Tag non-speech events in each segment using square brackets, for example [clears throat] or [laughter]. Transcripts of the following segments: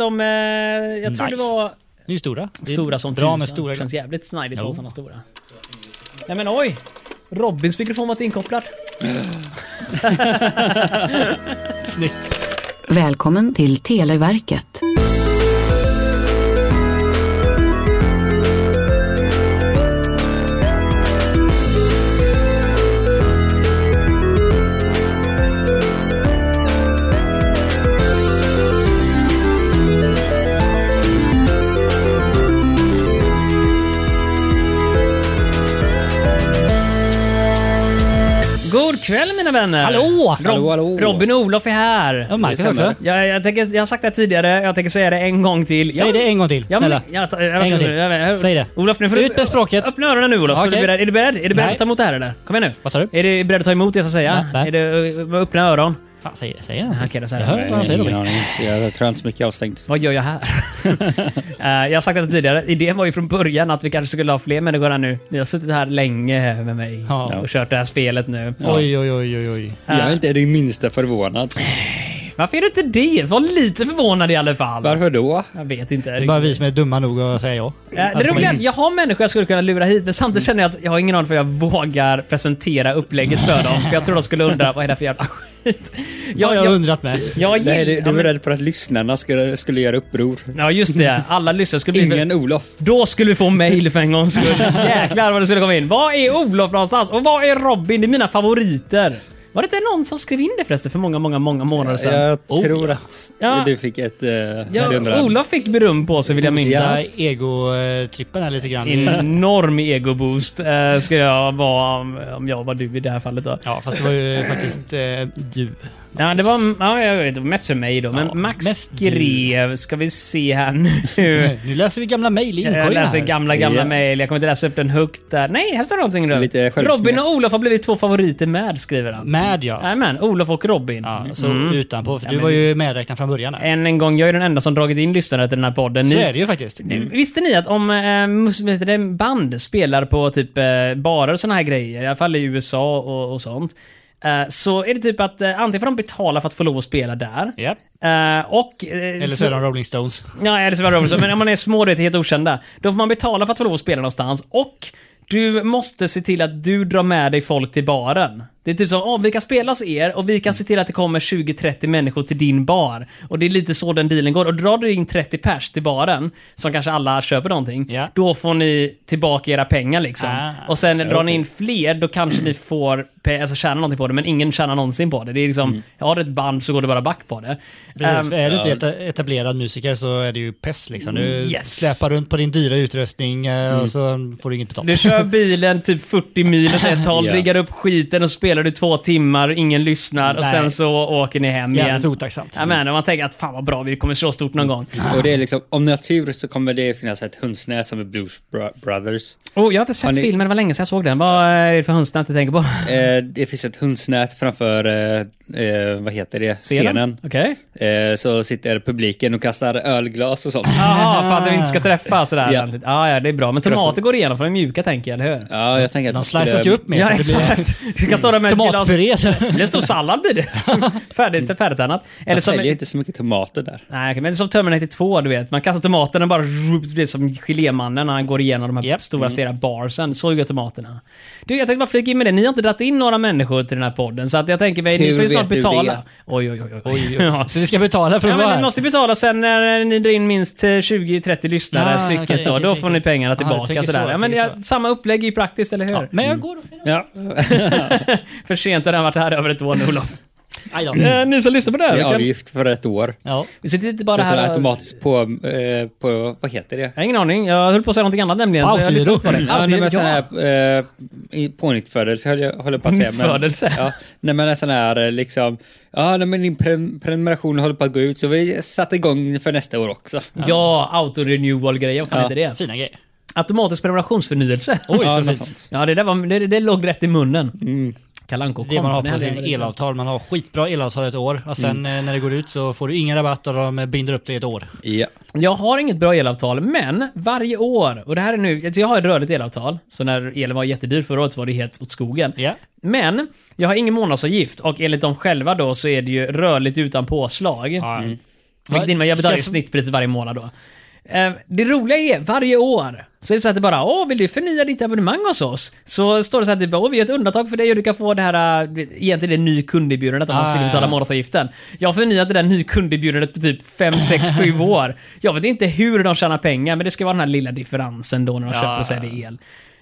De, eh, jag tror det Nice. var Det är stora. Det är stora som Bra med tusan. stora Känns jävligt snajdigt att ha såna stora. Nej men oj! Robins mikrofon var inte inkopplad. [laughs] Snyggt. Välkommen till Televerket. God kväll mina vänner! Hallå! Rob- Hallå, hallå. Robin och Olof är här. Ja, Marcus också. Jag, jag, tänker, jag har sagt det tidigare, jag tänker säga det en gång till. Säg Ja, det en gång till, Ja, men, snälla. jag, jag, jag, En gång till. jag- jag- Säg det. Olof, nu får du Ut med språket. Öppna öronen nu Olof. Så Okej. du är, beredd, är du beredd? Är du beredd att ta emot det här eller? Kom igen nu. Vad sa du? Är du beredd att ta emot det jag ska säga? Nej. Är det uh, öppna öron? Fan, säg, säg det. Okej, då säger Jag hör vad han säger Ingen aning. Jag tror inte så mycket avstängt. Vad gör jag här? [laughs] Eh, jag har sagt det tidigare, idén var ju från början att vi kanske skulle ha fler människor här nu. Ni har suttit här länge med mig Ja. och kört det här spelet nu. Oj, oj, oj, oj, oj. Jag är inte det minsta förvånad. Varför är du inte det? Var lite förvånad i alla fall. Varför då? Jag vet inte. Det är bara vi som är dumma nog att säga ja. Ja, det roliga är att jag har människor jag skulle kunna lura hit, men samtidigt känner jag att jag har ingen aning för jag vågar presentera upplägget för dem. För [laughs] jag tror de skulle undra, vad är det för jävla skit? Jag, jag har undrat med. jag Nej, du, gill- du ja, är men- rädd för att lyssnarna skulle, skulle göra uppror. Ja, just det. Alla lyssnare skulle bli... Ingen Olof. Då skulle vi få mail för en gångs skull. [laughs] Jäklar vad det skulle komma in. Var är Olof någonstans? Och var är Robin? Det är mina favoriter. Var det inte någon som skrev in det förresten för många, många, många månader sedan? Jag Oh, tror ja. att Ja. du fick ett... Uh, Ja, Olof fick beröm på sig vill jag minnas. ego-trippen här lite grann. Enorm egoboost uh, skulle jag vara om, jag var du i det här fallet då. Ja, fast det var ju faktiskt eh, du. Ja, det var ja, jag vet, mest för mig då. Men Ja, Max skrev, ska vi se här nu. [laughs] Nu läser vi gamla mejl i Jag inkorgen läser här. gamla, gamla Ja. mejl. Jag kommer inte läsa upp den högt där. Nej, här står det någonting nu. Lite. Robin och Olof har blivit två favoriter med, skriver han. Med ja. Jajamän, Olof och Robin. ja så Mm. utanpå. För Ja, du var ju medräknad från början här. Än en gång, jag är den enda som dragit in lyssnare till den här podden. Så Ni- är det ju faktiskt. Visste ni att om det, band spelar på typ eh, barer och såna här grejer, i alla fall i USA och, och sånt, så är det typ att eh, antingen får de betala för att få lov att spela där, Ja. eh, och... eh, Eller så är de Rolling Stones. Ja, eller så var det Robinson. Men om man är små, du vet, helt okända. Då får man betala för att få lov att spela någonstans. Och du måste se till att du drar med dig folk till baren. Det är typ så, åh, vi kan spela hos er och vi kan se till att det kommer 20-30 människor till din bar. Och det är lite så den dealen går. Och drar du in 30 pers till baren, som kanske alla köper någonting, Ja. då får ni tillbaka era pengar liksom. Ah, och sen drar ni in fler, då kanske ni får alltså, tjäna någonting på det, men ingen tjänar någonsin på det. Det är liksom, har du ett band så går det bara back på det. Precis, Ehm, för är du inte eta- etablerad musiker så är det ju pest liksom. Du Yes. släpar runt på din dyra utrustning eh, och så får du inget betalt. Du kör bilen typ 40 mil åt ett [laughs] håll, Ja. riggar upp skiten och spelar du två timmar, ingen lyssnar och Nej. sen så åker ni hem Jävligt igen. otacksamt. Ja, men, man tänker att fan vad bra, vi kommer slå stort någon gång. Och det är liksom, om ni har tur så kommer det finnas ett hundsnät som är Blues Bro- Brothers. Oh, jag har inte sett Har ni- filmen, det var länge sedan jag såg den. Vad är det för hundsnät du tänker på? Eh, det finns ett hundsnät framför, eh, eh, vad heter det, scenen. Okej. Eh, så sitter publiken och kastar ölglas och sånt. Jaha, för att vi inte ska träffa sådär. Ja. Ja. ja, det är bra. Men tomater går igenom för de är mjuka tänker jag, eller hur? Ja, jag tänker att De sliceas ju upp mer Ja, exakt. Du kan stå där med tomatpuré. Det blir stor sallad blir det. [laughs] Färdigt, färdigtärnat. Eller Jag som... säljer inte så mycket tomater där. Nej, men som Terminator 2, du vet. Man kastar tomaterna bara... Blir som gelémannen när han går igenom de här Japp. stora stela barsen. Så gör tomaterna. Du, jag tänkte bara flika in med det. Ni har inte dragit in några människor till den här podden, så att jag tänker mig, Hur vet du betala. Oj, oj, oj. oj. Oj, oj. [laughs] Ja. Så vi ska betala för att Ja, vara men ni måste betala sen när ni drar in minst eh, 20-30 lyssnare Ja, stycket okej, då. okej, då okej, får ni pengarna jag tillbaka tänker så, sådär. jag Ja, men tänker ja, så. samma upplägg ju praktiskt, eller hur? Ja, men jag går. Ja. [laughs] För sent har den varit här över ett år nu, Olof. Eh, ni som lyssnar på det här, Det är avgift för ett år. Ja. vi sitter inte bara här... och- automatiskt på, eh, på, vad heter det? Jag har ingen aning. Jag höll på att säga någonting annat nämligen. På så jag lyssnade autogiro. på det. Ja, nej, men Autogiro, sån här eh, pånyttfödelse höll jag håller på att säga. Pånyttfödelse? Ja, nej men en sån här eh, liksom, ja nej, men din pre- prenumeration håller på att gå ut så vi satte igång för nästa år också. Ja, auto-renewal-grejen. Vad fan Ja. heter det? Fina grejer. Automatisk prenumerationsförnyelse. Oj, Ja, så fint. Ja, det där var, det, det låg rätt i munnen. Mm. Och Det man har på sitt elavtal. Man har skitbra elavtal ett år och sen eh, när det går ut så får du ingen rabatt och de binder upp det i ett år. Ja. Jag har inget bra elavtal, men varje år, och det här är nu, jag har ett rörligt elavtal, så när elen var jättedyr förra året så var det helt åt skogen. Ja. Men, jag har ingen månadsavgift och enligt dem själva då så är det ju rörligt utan påslag. Ja. Vilket innebär jag betalar ju snittpriset varje månad då. Eh, Det roliga är, varje år, så är det så att det bara Åh, vill du förnya ditt abonnemang hos oss? Så står det så att det bara, Åh, vi har ett undantag för dig och du kan få det här, eh, egentligen det ny kunderbjudandet om man Ah, skulle betala månadsavgiften. Jag har förnyat det där ny kunderbjudandet på typ 5, 6, 7 år. Jag vet inte hur de tjänar pengar, men det ska vara den här lilla differensen då när de Ja, köper och säljer el.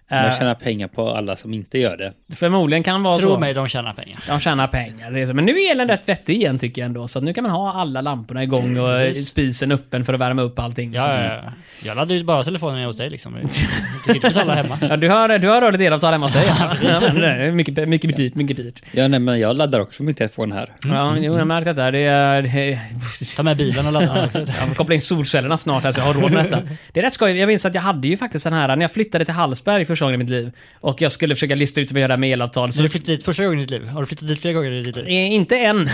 De Eh, tjänar pengar på alla som inte gör det. förmodligen kan vara Tro så. mig, de tjänar pengar. De tjänar pengar. Det är så. Men nu är elen rätt vettig igen tycker jag ändå. Så att nu kan man ha alla lamporna igång och Precis. spisen öppen för att värma upp allting. Ja, ja, ja. Jag laddar ju bara telefonen hos dig liksom. Du kan inte betala hemma. [laughs] Ja, du har, du har rörligt elavtal hemma hos dig. [laughs] Ja, det är mycket, mycket dyrt, mycket dyrt. Ja, nej, men jag laddar också min telefon här. Ja, jo, jag märker det. är- Det är... Det är Ta med bilen och ladda också. jag får koppla in solcellerna snart här så jag har råd med detta. Det är rätt skoj. Jag minns att jag hade ju faktiskt den här, när jag flyttade till Hallsberg första gången i mitt liv och jag skulle försöka lista ut hur jag gör det här med elavtal. Så Så du flyttade dit första gången i ditt liv? Har du flyttat dit flera gånger i ditt liv? Eh, Inte än.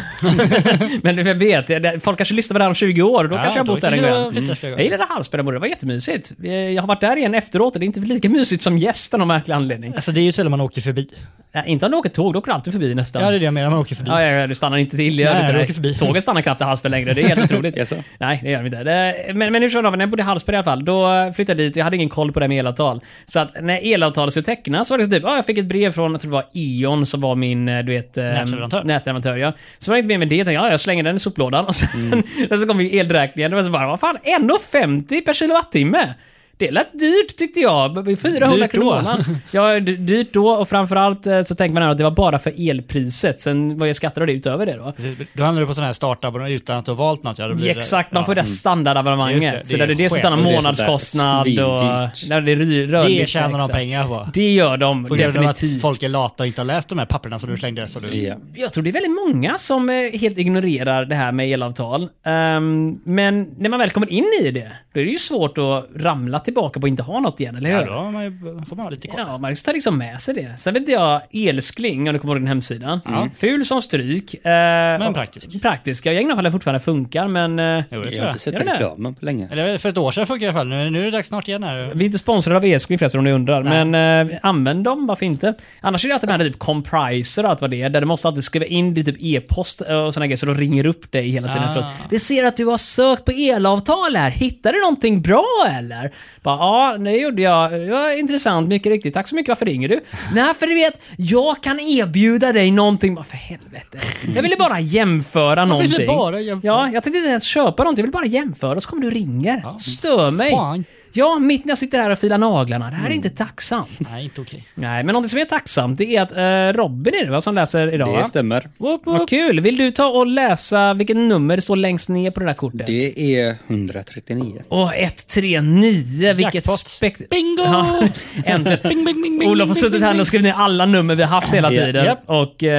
[laughs] Men jag vet, folk kanske lyssnar på det här om 20 år. Då kanske jag har bott där en gång. flera Jag gillade Hallsberg, det var jättemysigt. Eh, Jag har varit där igen efteråt och det är inte lika mysigt som gästen av märklig anledning. Alltså det är ju sällan man åker förbi. Nej, inte om du åker tåg, då åker du alltid förbi nästan. Ja, det är det jag menar, man åker förbi. Ja, ja, ja, du stannar inte till. Jag Nej, du åker förbi. Tåget stannar knappt i Hallsberg längre, det är helt [laughs] otroligt. Jaså? Nej, det gör de inte. Det, men, men hur som helst, när jag bodde i Hallsberg i alla fall, då flyttade jag dit jag hade ingen koll på det här med elavtal. Så att när elavtalet skulle tecknas så var det så typ, ja, jag fick ett brev från, jag tror det var E.ON som var min, eh, du vet... eh, Nätleverantör. Nätleverantör, ja. Så var det inte mer med det, jag tänkte, ja, jag slänger den i soplådan. [laughs] Och sen, sen så kom ju elräkningen, och så bara, vad fan, 1,50 per kilowattimme? Det lät dyrt tyckte jag. 400 Dyrt då. kronor. [laughs] Ja, d- dyrt då och framförallt eh, så tänker man att det var bara för elpriset. Sen var jag skatter och det utöver det då. Då hamnar du på sån här startabonnemang utan att du har valt något. Ja, då blir det- Exakt, man ja. får det Just standardabonnemanget. det, det så där är det är det som det är månadskostnad där och... Där det är Det tjänar de pengar på. Det gör de På grund av att definitivt. folk är lata och inte har läst de här papperna som du slängde. Så du... Ja. Jag tror det är väldigt många som eh, helt ignorerar det här med elavtal. Ehm, men när man väl kommer in i det, då är det ju svårt att ramla tillbaka på att inte ha något igen, eller hur? Ja, då har man ju, får man ha lite koll. Ja, man tar liksom med sig det. Sen vet inte jag, Elskling, om du kommer ihåg den hemsidan. Ful som stryk. Men praktisk. Praktisk. Jag inte om fortfarande funkar, men... eh, Jo, det Jag har inte sett reklamen på länge. Eller för ett år sedan funkar det i alla fall. Nu, nu är det dags snart igen här. Vi är inte sponsrade av Elskling förresten om ni undrar, Nej. men eh, använd dem, varför inte? Annars är det alltid den här typ compriser och allt vad det är, där du måste alltid skriva in ditt typ e-post och såna grejer, så de ringer upp dig hela tiden. Ah. För att, vi ser att du har sökt på elavtal här, hittar du någonting bra eller? Bara, ja, det gjorde jag. Ja, intressant, mycket riktigt. Tack så mycket, varför ringer du? Nej, för du vet, jag kan erbjuda dig någonting. Bara, för helvete. Jag ville bara jämföra någonting. ville bara jämföra? Ja, jag tänkte inte ens köpa någonting, jag vill bara jämföra, så kommer du och ringer. Stör mig. Fan. Ja, mitt när jag sitter här och filar naglarna. Det här är inte tacksamt. Nej, inte okej. Nej, men något som är tacksamt det är att eh, Robin är det va, som läser idag? va? Det stämmer. Vad kul! Vill du ta och läsa vilket nummer det står längst ner på det där kortet? Det är 139. Åh, 139, vilket Jackpot. spekt... Bingo! Ja, [laughs] äntligen. Bing, bing, bing, bing, Olof har bing, suttit bing, här bing. och skrivit ner alla nummer vi har haft hela Ja. tiden. Japp. Och... Har Eh,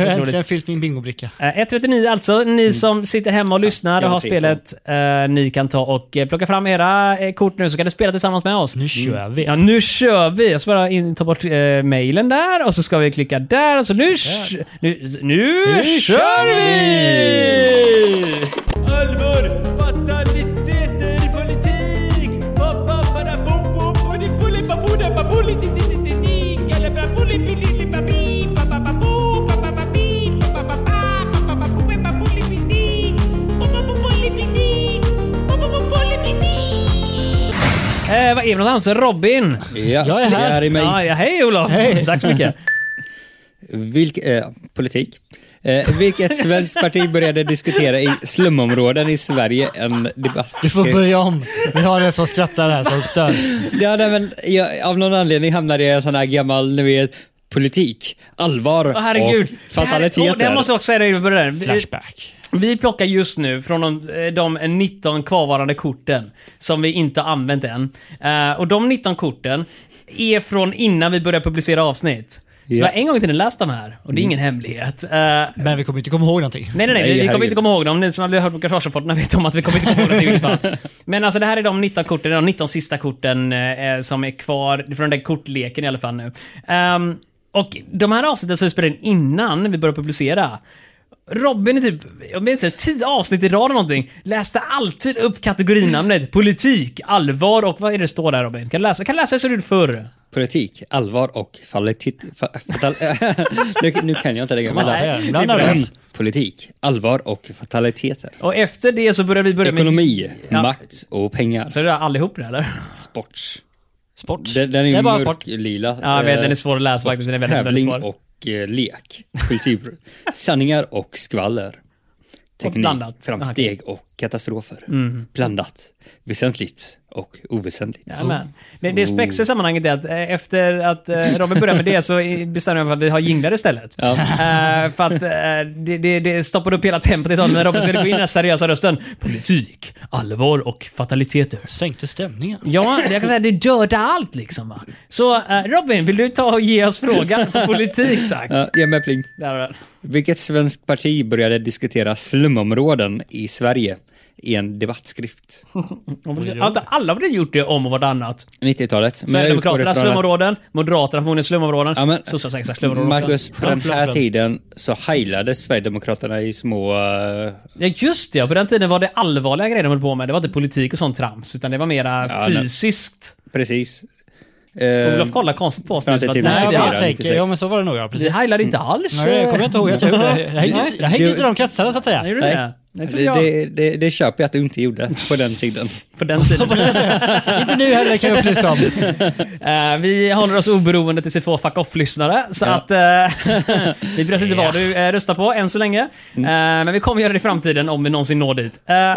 jag äntligen fyllt min bingobricka. Eh, 139 alltså. Ni som sitter hemma och lyssnar och har har spelet, eh, ni kan ta och eh, plocka fram era eh, kort nu så kan ni spela tillsammans med oss. Nu kör vi. Ja, nu kör vi! Jag ska bara in, ta bort eh, mailen där och så ska vi klicka där och så nu... Nu, nu, Nu kör kör vi! Allvar, Är vi någonstans? Robin? Ja, Jag är här. Det är i mig. Ja, ja, hej Olof! Hej. Tack så mycket. [laughs] Vilk, eh, politik. Eh, vilket svenskt parti började diskutera i slumområden i Sverige en debatt? Du får börja om. Vi har en som skrattar här som stör. Ja, nej, men jag, av någon anledning hamnade jag i en sån här gammal, ni vet, politik, allvar Åh herregud. och fataliteter. Det, här, oh, det måste jag också säga vi börjar. Vi, Flashback. Vi plockar just nu från de, de 19 kvarvarande korten som vi inte har använt än. Eh, och de 19 korten är från innan vi började publicera avsnitt. Så Ja. jag har en gång i tiden läst de här och det är ingen hemlighet. Eh, Men vi kommer inte komma ihåg någonting. Nej, nej, nej. Nej, vi, kommer inte komma ihåg dem. Ni som har hört på garagerapporterna vet om att vi kommer inte komma ihåg någonting. [laughs] Men alltså det här är de 19 korten, de 19 sista korten eh, som är kvar från den där kortleken i alla fall nu. Ehm, och de här avsnitten som vi spelade in innan vi började publicera. Robin i typ, jag minns inte, tio avsnitt i rad eller någonting, läste alltid upp kategorinamnet politik, allvar och vad är det det står där Robin? Kan du läsa? Kan du läsa så du förr? Politik, allvar och kvalitet... fa- Fatal, [laughs] nu, nu kan jag inte längre. Man vänta. säger, ibland är det- Politik, allvar och fataliteter. Och efter det så börjar vi börja med... Ekonomi, Ja. makt och pengar. Så är det allihop det eller? Sport. Sport. Den, den är det är bara sport. mörklila. Ja, jag vet, Eh, den är svår att läsa sport, faktiskt. Den är väldigt, väldigt Tävling svår. och eh, lek. Kultur. Sanningar och skvaller. Teknik, blandat. framsteg och katastrofer. Mm. Blandat. Väsentligt och oväsentligt. Jajamän. Det, det spexiga i sammanhanget är att eh, efter att eh, Robin började med det så bestämde jag mig för att vi har jinglar istället. Ja. Eh, för att eh, det, det, det stoppade upp hela tempot ett tag när Robin skulle gå in i den seriösa rösten. Politik, allvar och fataliteter. Sänkte stämningen. Ja, jag kan säga att det dödar allt liksom va. Så eh, Robin, vill du ta och ge oss frågan på politik tack? Ja, ge mig pling. Där. Vilket svenskt parti började diskutera slumområden i Sverige i en debattskrift? [laughs] Har alla väl gjort det om och vartannat? 90-talet. Men jag utgår Sverigedemokraterna slumområden, Moderaterna förmodligen slumområden, Ja, men- sossarna säkert slumområden. Marcus, på den här tiden så heilade Sverigedemokraterna i små... eh, Ja just det, ja. på den tiden var det allvarliga grejer de höll på med. Det var inte politik och sånt trams, utan det var mera Ja, nej. fysiskt. precis. Eh, Olof kollar konstigt på oss nu. till så att- Nej, Nej, det, jag 94, tänker, 96. ja men så var det nog ja, det precis. heilade inte alls. Nej, jag kommer inte ihåg, jag tror jag, jag hängde inte- i de kretsarna så att säga. Nej. Det? Jag. det, det, det köper jag att du inte gjorde på den tiden. [laughs] På den tiden. [laughs] inte nu heller kan jag upplysa om. [laughs] Eh, vi håller oss oberoende tills vi får fuck off-lyssnare. Så Ja. att... eh, vi vet inte vad du eh, röstar på än så länge. Mm. Eh, men vi kommer göra det i framtiden om vi någonsin når dit. Ja.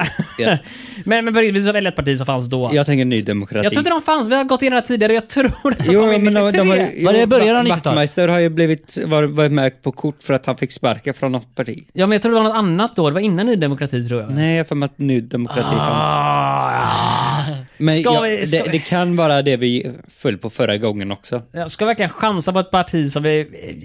men, men vi ska välja ett parti som fanns då. Jag tänker Ny Demokrati. Jag tror inte de fanns. Vi har gått igenom det tidigare. Jag tror att de Jo, kom men de, de, 93. har, jo, Var det början av Wa- 90-talet? Wachtmeister har ju blivit, var, varit med på kort för att han fick sparka från något parti. Ja, men jag tror det var något annat då. Det var innan Ny Demokrati tror jag. Nej, jag för mig att Ny Demokrati fanns. Ah, Men Ska ja, vi- ska det, det kan vara det vi föll på förra gången också. jag ska verkligen chansa på ett parti som vi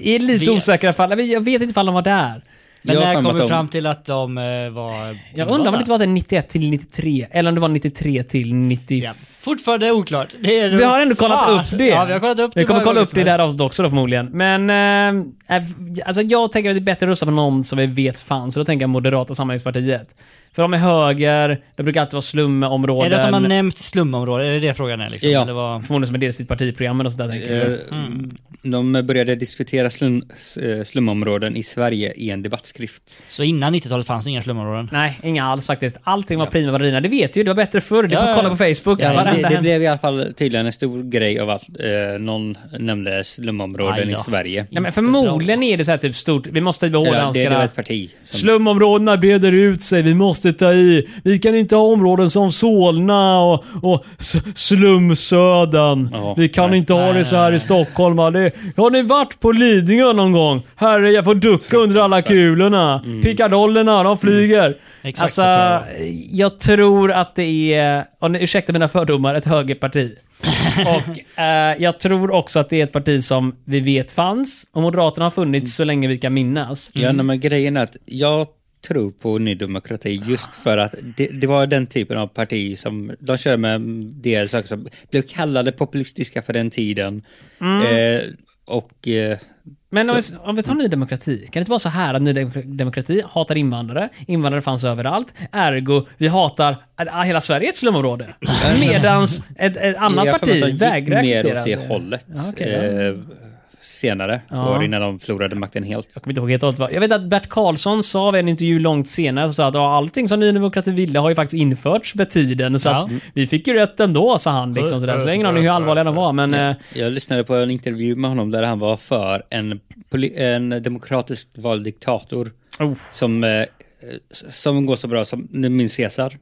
är lite Vet. osäkra på. Jag vet inte ifall de var där. Men Jag när kom vi fram till att de eh, var... Jag undrar om det inte var det 91 till 93, eller om det var 93 till 90... Ja, fortfarande oklart. Det är Vi har ändå kollat Fan. upp det. Ja, vi har kollat upp det. Vi kommer kolla upp det där avsnittet också då förmodligen. Men... Eh, alltså jag tänker att det är bättre att rösta på någon som vi vet fanns, så då tänker jag Moderata samlingspartiet. För de är höger, det brukar alltid vara slumområden. Är det att de har nämnt slumområde? Är det det frågan är liksom? Ja. Eller vad? Förmodligen som en del i sitt partiprogram och sådär tänker jag. De började diskutera slum, eh, slumområden i Sverige i en debattskrift. Så innan 90-talet fanns inga slumområden? Nej, inga alls faktiskt. Allting var prima ballerina. Det vet ju, det var bättre förr. Det Ja, får ja, kolla ja. på Facebook. Ja, det, det blev i alla fall tydligen en stor grej av att eh, någon nämnde slumområden i. Sverige. Ja, men förmodligen är det så här typ stort. Vi måste behålla Eller, det, det var ett parti. Som, Slumområdena breder ut sig, vi måste ta i. Vi kan inte ha områden som Solna och, och S- Slumsödern. Ja, vi kan nej. inte ha det Nej, så här nej, i Stockholm. va? Det, har ni varit på Lidingö någon gång? Herre, jag får ducka under alla kulorna. Pickadollerna, de flyger. Exakt alltså, jag tror att det är, och nu, ursäkta mina fördomar, ett högerparti. [laughs] och eh, jag tror också att det är ett parti som vi vet fanns, och Moderaterna har funnits så länge vi kan minnas. Ja, nej, men grejen är att jag tror på Ny Demokrati just för att det, det var den typen av parti som de körde med det saker som blev kallade populistiska för den tiden. Eh, och eh, Men om vi, om vi tar Ny Demokrati, kan det inte vara så här att Ny Demo- Demokrati hatar invandrare, invandrare fanns överallt, ergo, vi hatar, hela Sverige är ett slumområde. [laughs] Medans ett, ett annat parti att de gick vägrar mer acceptera åt det det. hållet Ja, okej, ja. eh, senare, Ja. år innan de förlorade makten helt. Jag kommer inte ihåg helt och hållet Jag vet att Bert Karlsson sa vid en intervju långt senare, så att ja, allting som Ny Demokrati ville har ju faktiskt införts med tiden, så Ja. att vi fick ju rätt ändå, sa han liksom sådär. Så jag har ingen aning hur allvarliga de var, men... eh, Jag lyssnade på en intervju med honom där han var för en, en demokratiskt vald diktator Oh. som, eh, som går så bra som, minns Caesar?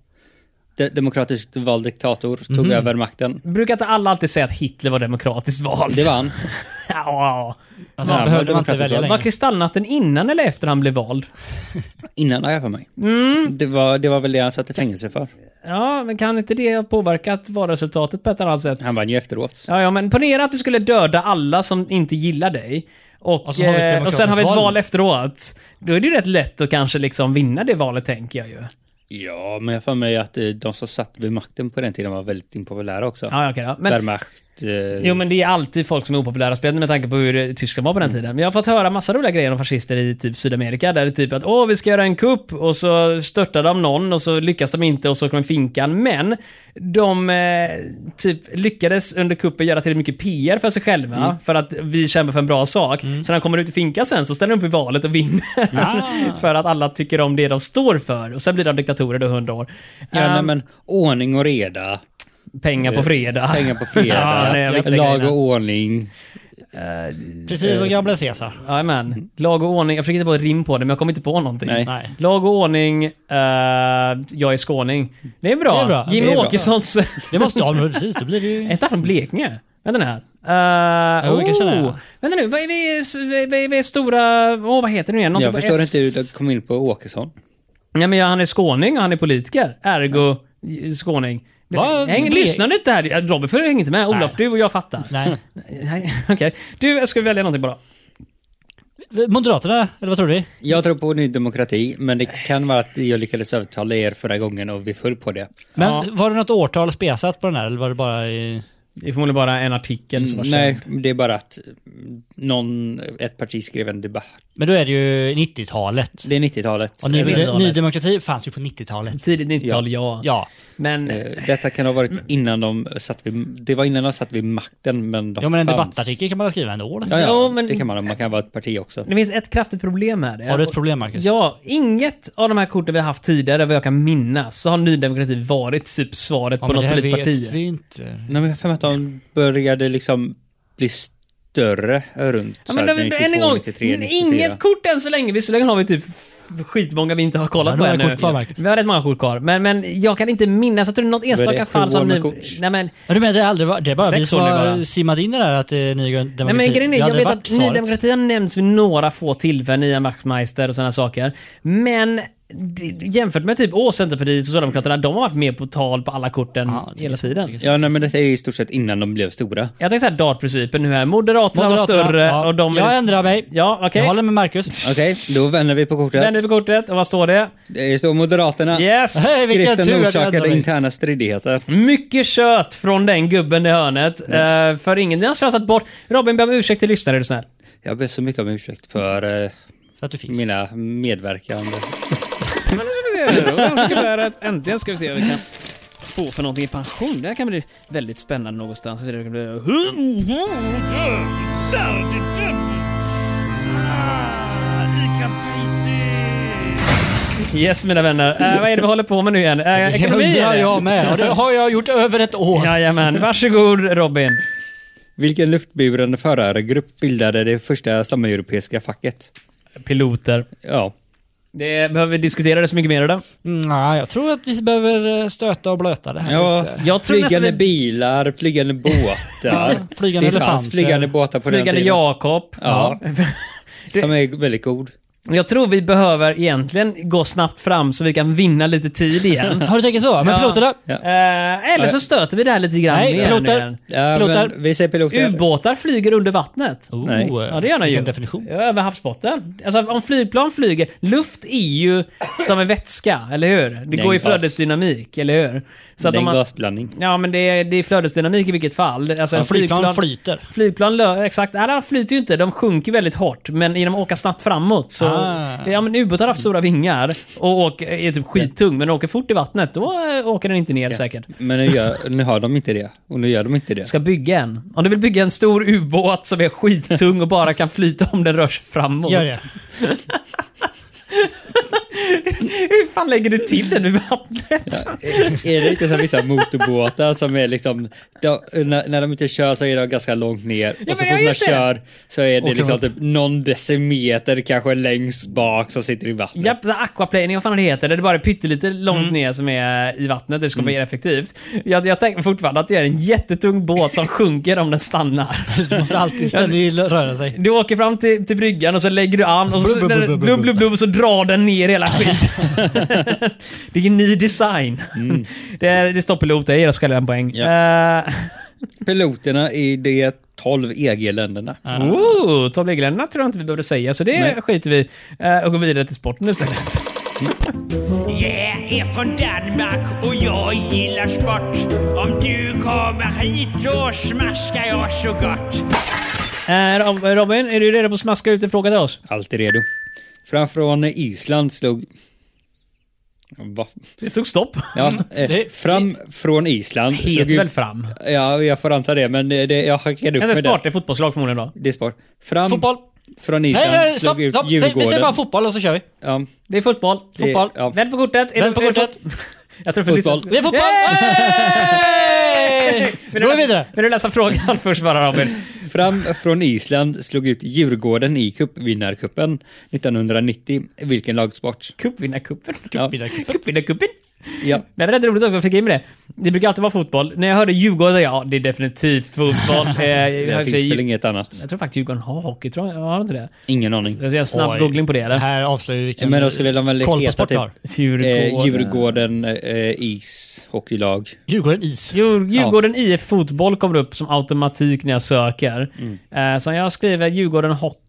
De, demokratiskt vald diktator tog över makten. Brukar inte alla alltid säga att Hitler var demokratiskt vald? Det var han. [laughs] ja. Alltså, Ja, behövde men man inte välja. Var kristallnatten innan eller efter han blev vald? [laughs] Innan har jag för mig. Mm. Det, var, det var väl det han satt i fängelse för. Ja, men kan inte det ha påverkat valresultatet på ett annat sätt? Han vann ju efteråt. Ja, ja, men ponera att du skulle döda alla som inte gillar dig. Och, Och så har eh, och sen har vi ett val val. efteråt. Då är det ju rätt lätt att kanske liksom vinna det valet, tänker jag ju. Ja, men jag får mig att eh, de som satt vid makten på den tiden var väldigt impopulära också. Ja, okej då. Men, Wehrmacht. Eh, Jo men det är alltid folk som är opopulära speciellt med tanke på hur eh, Tyskland var på den tiden. Men jag har fått höra massa roliga grejer om fascister i typ Sydamerika. Där det är typ att åh vi ska göra en kupp och så störtar de någon och så lyckas de inte och så kommer finkan. Men de eh, typ lyckades under kuppen göra till mycket PR för sig själva. För att vi kämpar för en bra sak. Så när de kommer ut i finkan sen så ställer de upp i valet och vinner. Ah. [laughs] för att alla tycker om det de står för. Och sen blir de diktatorer då 100 år. ja, nej, Ehm, men ordning och reda. pengar på fredag. Pengar på fredag. [laughs] Ja, viktiga lag och ordning. Precis som gamla Caesar. Jajamän. Lag och ordning. Jag försökte på ett rim på det, men jag kom inte på någonting. Nej. Nej. Lag och ordning. eh, jag är skåning. Det är bra. Det är bra. Jimmy Det är bra. Åkessons... Det måste ja, men precis. Då blir det är ju... inte han från Blekinge? Vänta nu här. Uh, Jo, det kanske det är. Vänta nu, vad är vi, vad är vi stora... Åh, vad heter det nu igen? Något Jag förstår S- inte hur du kom in på Åkesson. Ja, men ja, han är skåning och han är politiker. Ergo skåning. Va? Häng, lyssnar du inte här? Robin får hänger inte med. Olof, du och jag fattar. Nej. [laughs] Nej, Okej. Du, ska vi välja någonting bara? Moderaterna, eller vad tror du? Jag tror på Ny Demokrati, men det kan vara att jag lyckades övertala er förra gången och vi föll på det. Men Ja. var det något årtal spesat på den här eller var det bara i... Det är förmodligen bara en artikel som var Nej, känd. det är bara att någon, ett parti skrev en debatt. Men då är det ju 90-talet. Det är 90-talet. Och ny, ny. Demokrati fanns ju på 90-talet. Tidigt 90-tal, ja. Ja. Men... Eh, Detta kan ha varit innan de satt vid, det var innan de satt vid makten, men de Ja men en fanns. debattartikel kan man skriva ändå. eller? Ja, ja, Jo, men- det kan man. Man kan vara ett parti också. Det finns ett kraftigt problem här. Har du ett problem Marcus? Ja, inget av de här korten vi har haft tidigare, vad jag kan minnas, så har Ny Demokrati varit typ svaret Ja, på men det något här politiskt vet parti. vi inte. Nej, men jag har för mig att de började liksom bli större runt Ja, så men här det, 92, än en gång, 93, 94. inget kort än så länge. Visserligen har vi typ skitmånga vi inte har kollat Ja, på ännu. kvar. Vi har rätt många kort kvar. Men, men jag kan inte minnas, jag tror det är något enstaka det, fall som Ny... kort? Nej men, Ja, du menar det är aldrig var- det är bara vi som har simmat in i det där att är ny demokrati? Nej men grejen är, jag vet att Ny. Demokrati har nämnts vid några få tillfällen, Ian Wachtmeister och sådana saker. Men jämfört med typ Åh, Centerpartiet och Socialdemokraterna, de har varit med på tal på alla korten Ja, hela tiden. så. Ja, nej, men detta är i stort sett innan de blev stora. Jag tänker såhär dartprincipen nu här. Moderaterna, var Moderaterna, större ja. och de... Jag ändrar mig. Ja, okej. Jag håller med Marcus. Okej, då vänder vi på kortet. Vänder vi på kortet och vad står det? Det står Moderaterna. Yes! Tur Skriften orsakade interna stridigheter. Mycket kött från den gubben i hörnet. Uh, för ingen, har slösat bort. Robin, be om ursäkt till lyssnare, är du snäll. Jag ber så mycket om ursäkt för eh, För att du finns. mina medverkande. Men nu ska vi se. Ska ett- Äntligen ska vi se vad vi kan få för någonting i pension. Det här kan bli väldigt spännande någonstans. Det kan bli... Yes mina vänner. Eh, vad är det vi håller på med nu igen? Det ekonomi är jag med. Och det har jag gjort över ett år. Jajamän. Varsågod Robin. Vilken luftburande förargrupp bildade det första sameuropeiska facket? Piloter. Ja. Det behöver vi diskutera det så mycket mer idag. Mm, Nej, jag tror att vi behöver eh, stöta och blöta det här Ja, lite. Jag tror flygande det- bilar, flygande [laughs] båtar. flygande det fanns elefanter. flygande båtar på den Flygande tiden. Jakob. Ja. [laughs] Som är väldigt god. Jag tror vi behöver egentligen gå snabbt fram så vi kan vinna lite tid igen. [laughs] Har du tänkt så? Men Ja. piloterna? Eh, eller så stöter vi det här lite grann Nej, mer piloter. igen. Ja, Piloter. vi säger piloter. Ubåtar flyger under vattnet. Oh, Nej. Ja, det gör de ju. definition. Ja, över havsbotten. Alltså om flygplan flyger, luft är ju som en vätska, eller hur? Det går ju flödesdynamik, eller hur? Så det är en gasblandning. Ja, men det är, det är flödesdynamik i vilket fall. Alltså, Ja, en flygplan flyter. Flygplan, exakt. Nej, de flyter ju inte. De sjunker väldigt hårt. Men genom att åka snabbt framåt så... Ah. Ja, men ubåtar har haft stora vingar och åker, är typ skittung, men åker fort i vattnet, då eh, åker den inte ner säkert. Men nu, gör, nu har de inte det. Och nu gör de inte det. Ska bygga en. Om du vill bygga en stor ubåt som är skittung och bara kan flyta om den rör sig framåt. Gör det. [laughs] Hur fan lägger du till den i vattnet? Är det inte som vissa motorbåtar som är liksom, de, när, när de inte kör så är de ganska långt ner. Ja, och så fort ja, man det. kör så är det liksom typ någon decimeter kanske längst bak som sitter i vattnet. Japp, det är aquaplaning, vad fan det heter. Det är bara pyttelite långt Mm. ner som är i vattnet. Det ska vara mer effektivt. Jag, jag tänker fortfarande att det är en jättetung båt som sjunker om den stannar. Du måste alltid ständigt röra sig. Du åker fram till, till bryggan och så lägger du an och så, Blub, blub, det- blub, blub, blub, blub, blub, och så drar den ner hela skiten. [laughs] det är en ny design. [laughs] Det, är- det står pilot, jag ger oss själva en poäng. Ja. Eh, [laughs] Piloterna i de 12 EG-länderna. oh, Tolv EG-länderna tror jag inte vi behövde säga, så det Nej. skiter vi uh, och går vidare till sporten istället. Jag är från Danmark och jag gillar sport. Om du kommer hit då smaskar jag så gott. Rob- Robin, är du redo på att smaska ut en fråga till oss? Alltid redo. Framför Island slog... Va? Det tog stopp. Ja, [laughs] eh, fram från Island Heter ut... väl fram? Ja, jag får anta det, men det, jag hackade upp Är det med sport? det. Det är fotbollslag förmodligen då. Det är sport. Fram Fotboll. från Nej, Island nej, stopp, slog ut stopp. Säg- Vi Djurgården. säger bara fotboll och så kör vi. Ja, Det är fotboll. det- Fotboll. Ja. Vänd på kortet. Är Vänd på [laughs] det- är det kortet. Jag tror för Fotboll. Vi är fotboll! Hey! Vill Då du vidare. Vill du läsa frågan [laughs] först bara Robin? Fram från Island slog ut Djurgården i cupvinnarcupen 1990. Vilken lagsport? Cupvinnarcupen. Ja. Cupvinnarcupen. Ja. Det är rätt roligt också, jag fick in med det. Det brukar alltid vara fotboll. När jag hörde Djurgården, ja det är definitivt fotboll. [laughs] Eh, jag, Det finns väl inget annat? jag tror faktiskt Djurgården har hockey, tror jag. Har inte det? Ingen aning. Jag ska en snabb Oj. googling på det Det eller? här avslöjar ju vilken Men då skulle de väl koll på heta sport typ har. Djurgården. eh, Djurgården eh, ishockeylag. Djurgården is. Djur, Djurgården IF fotboll kommer upp som automatik när jag söker. Mm. Eh, så om jag skriver Djurgården hockey,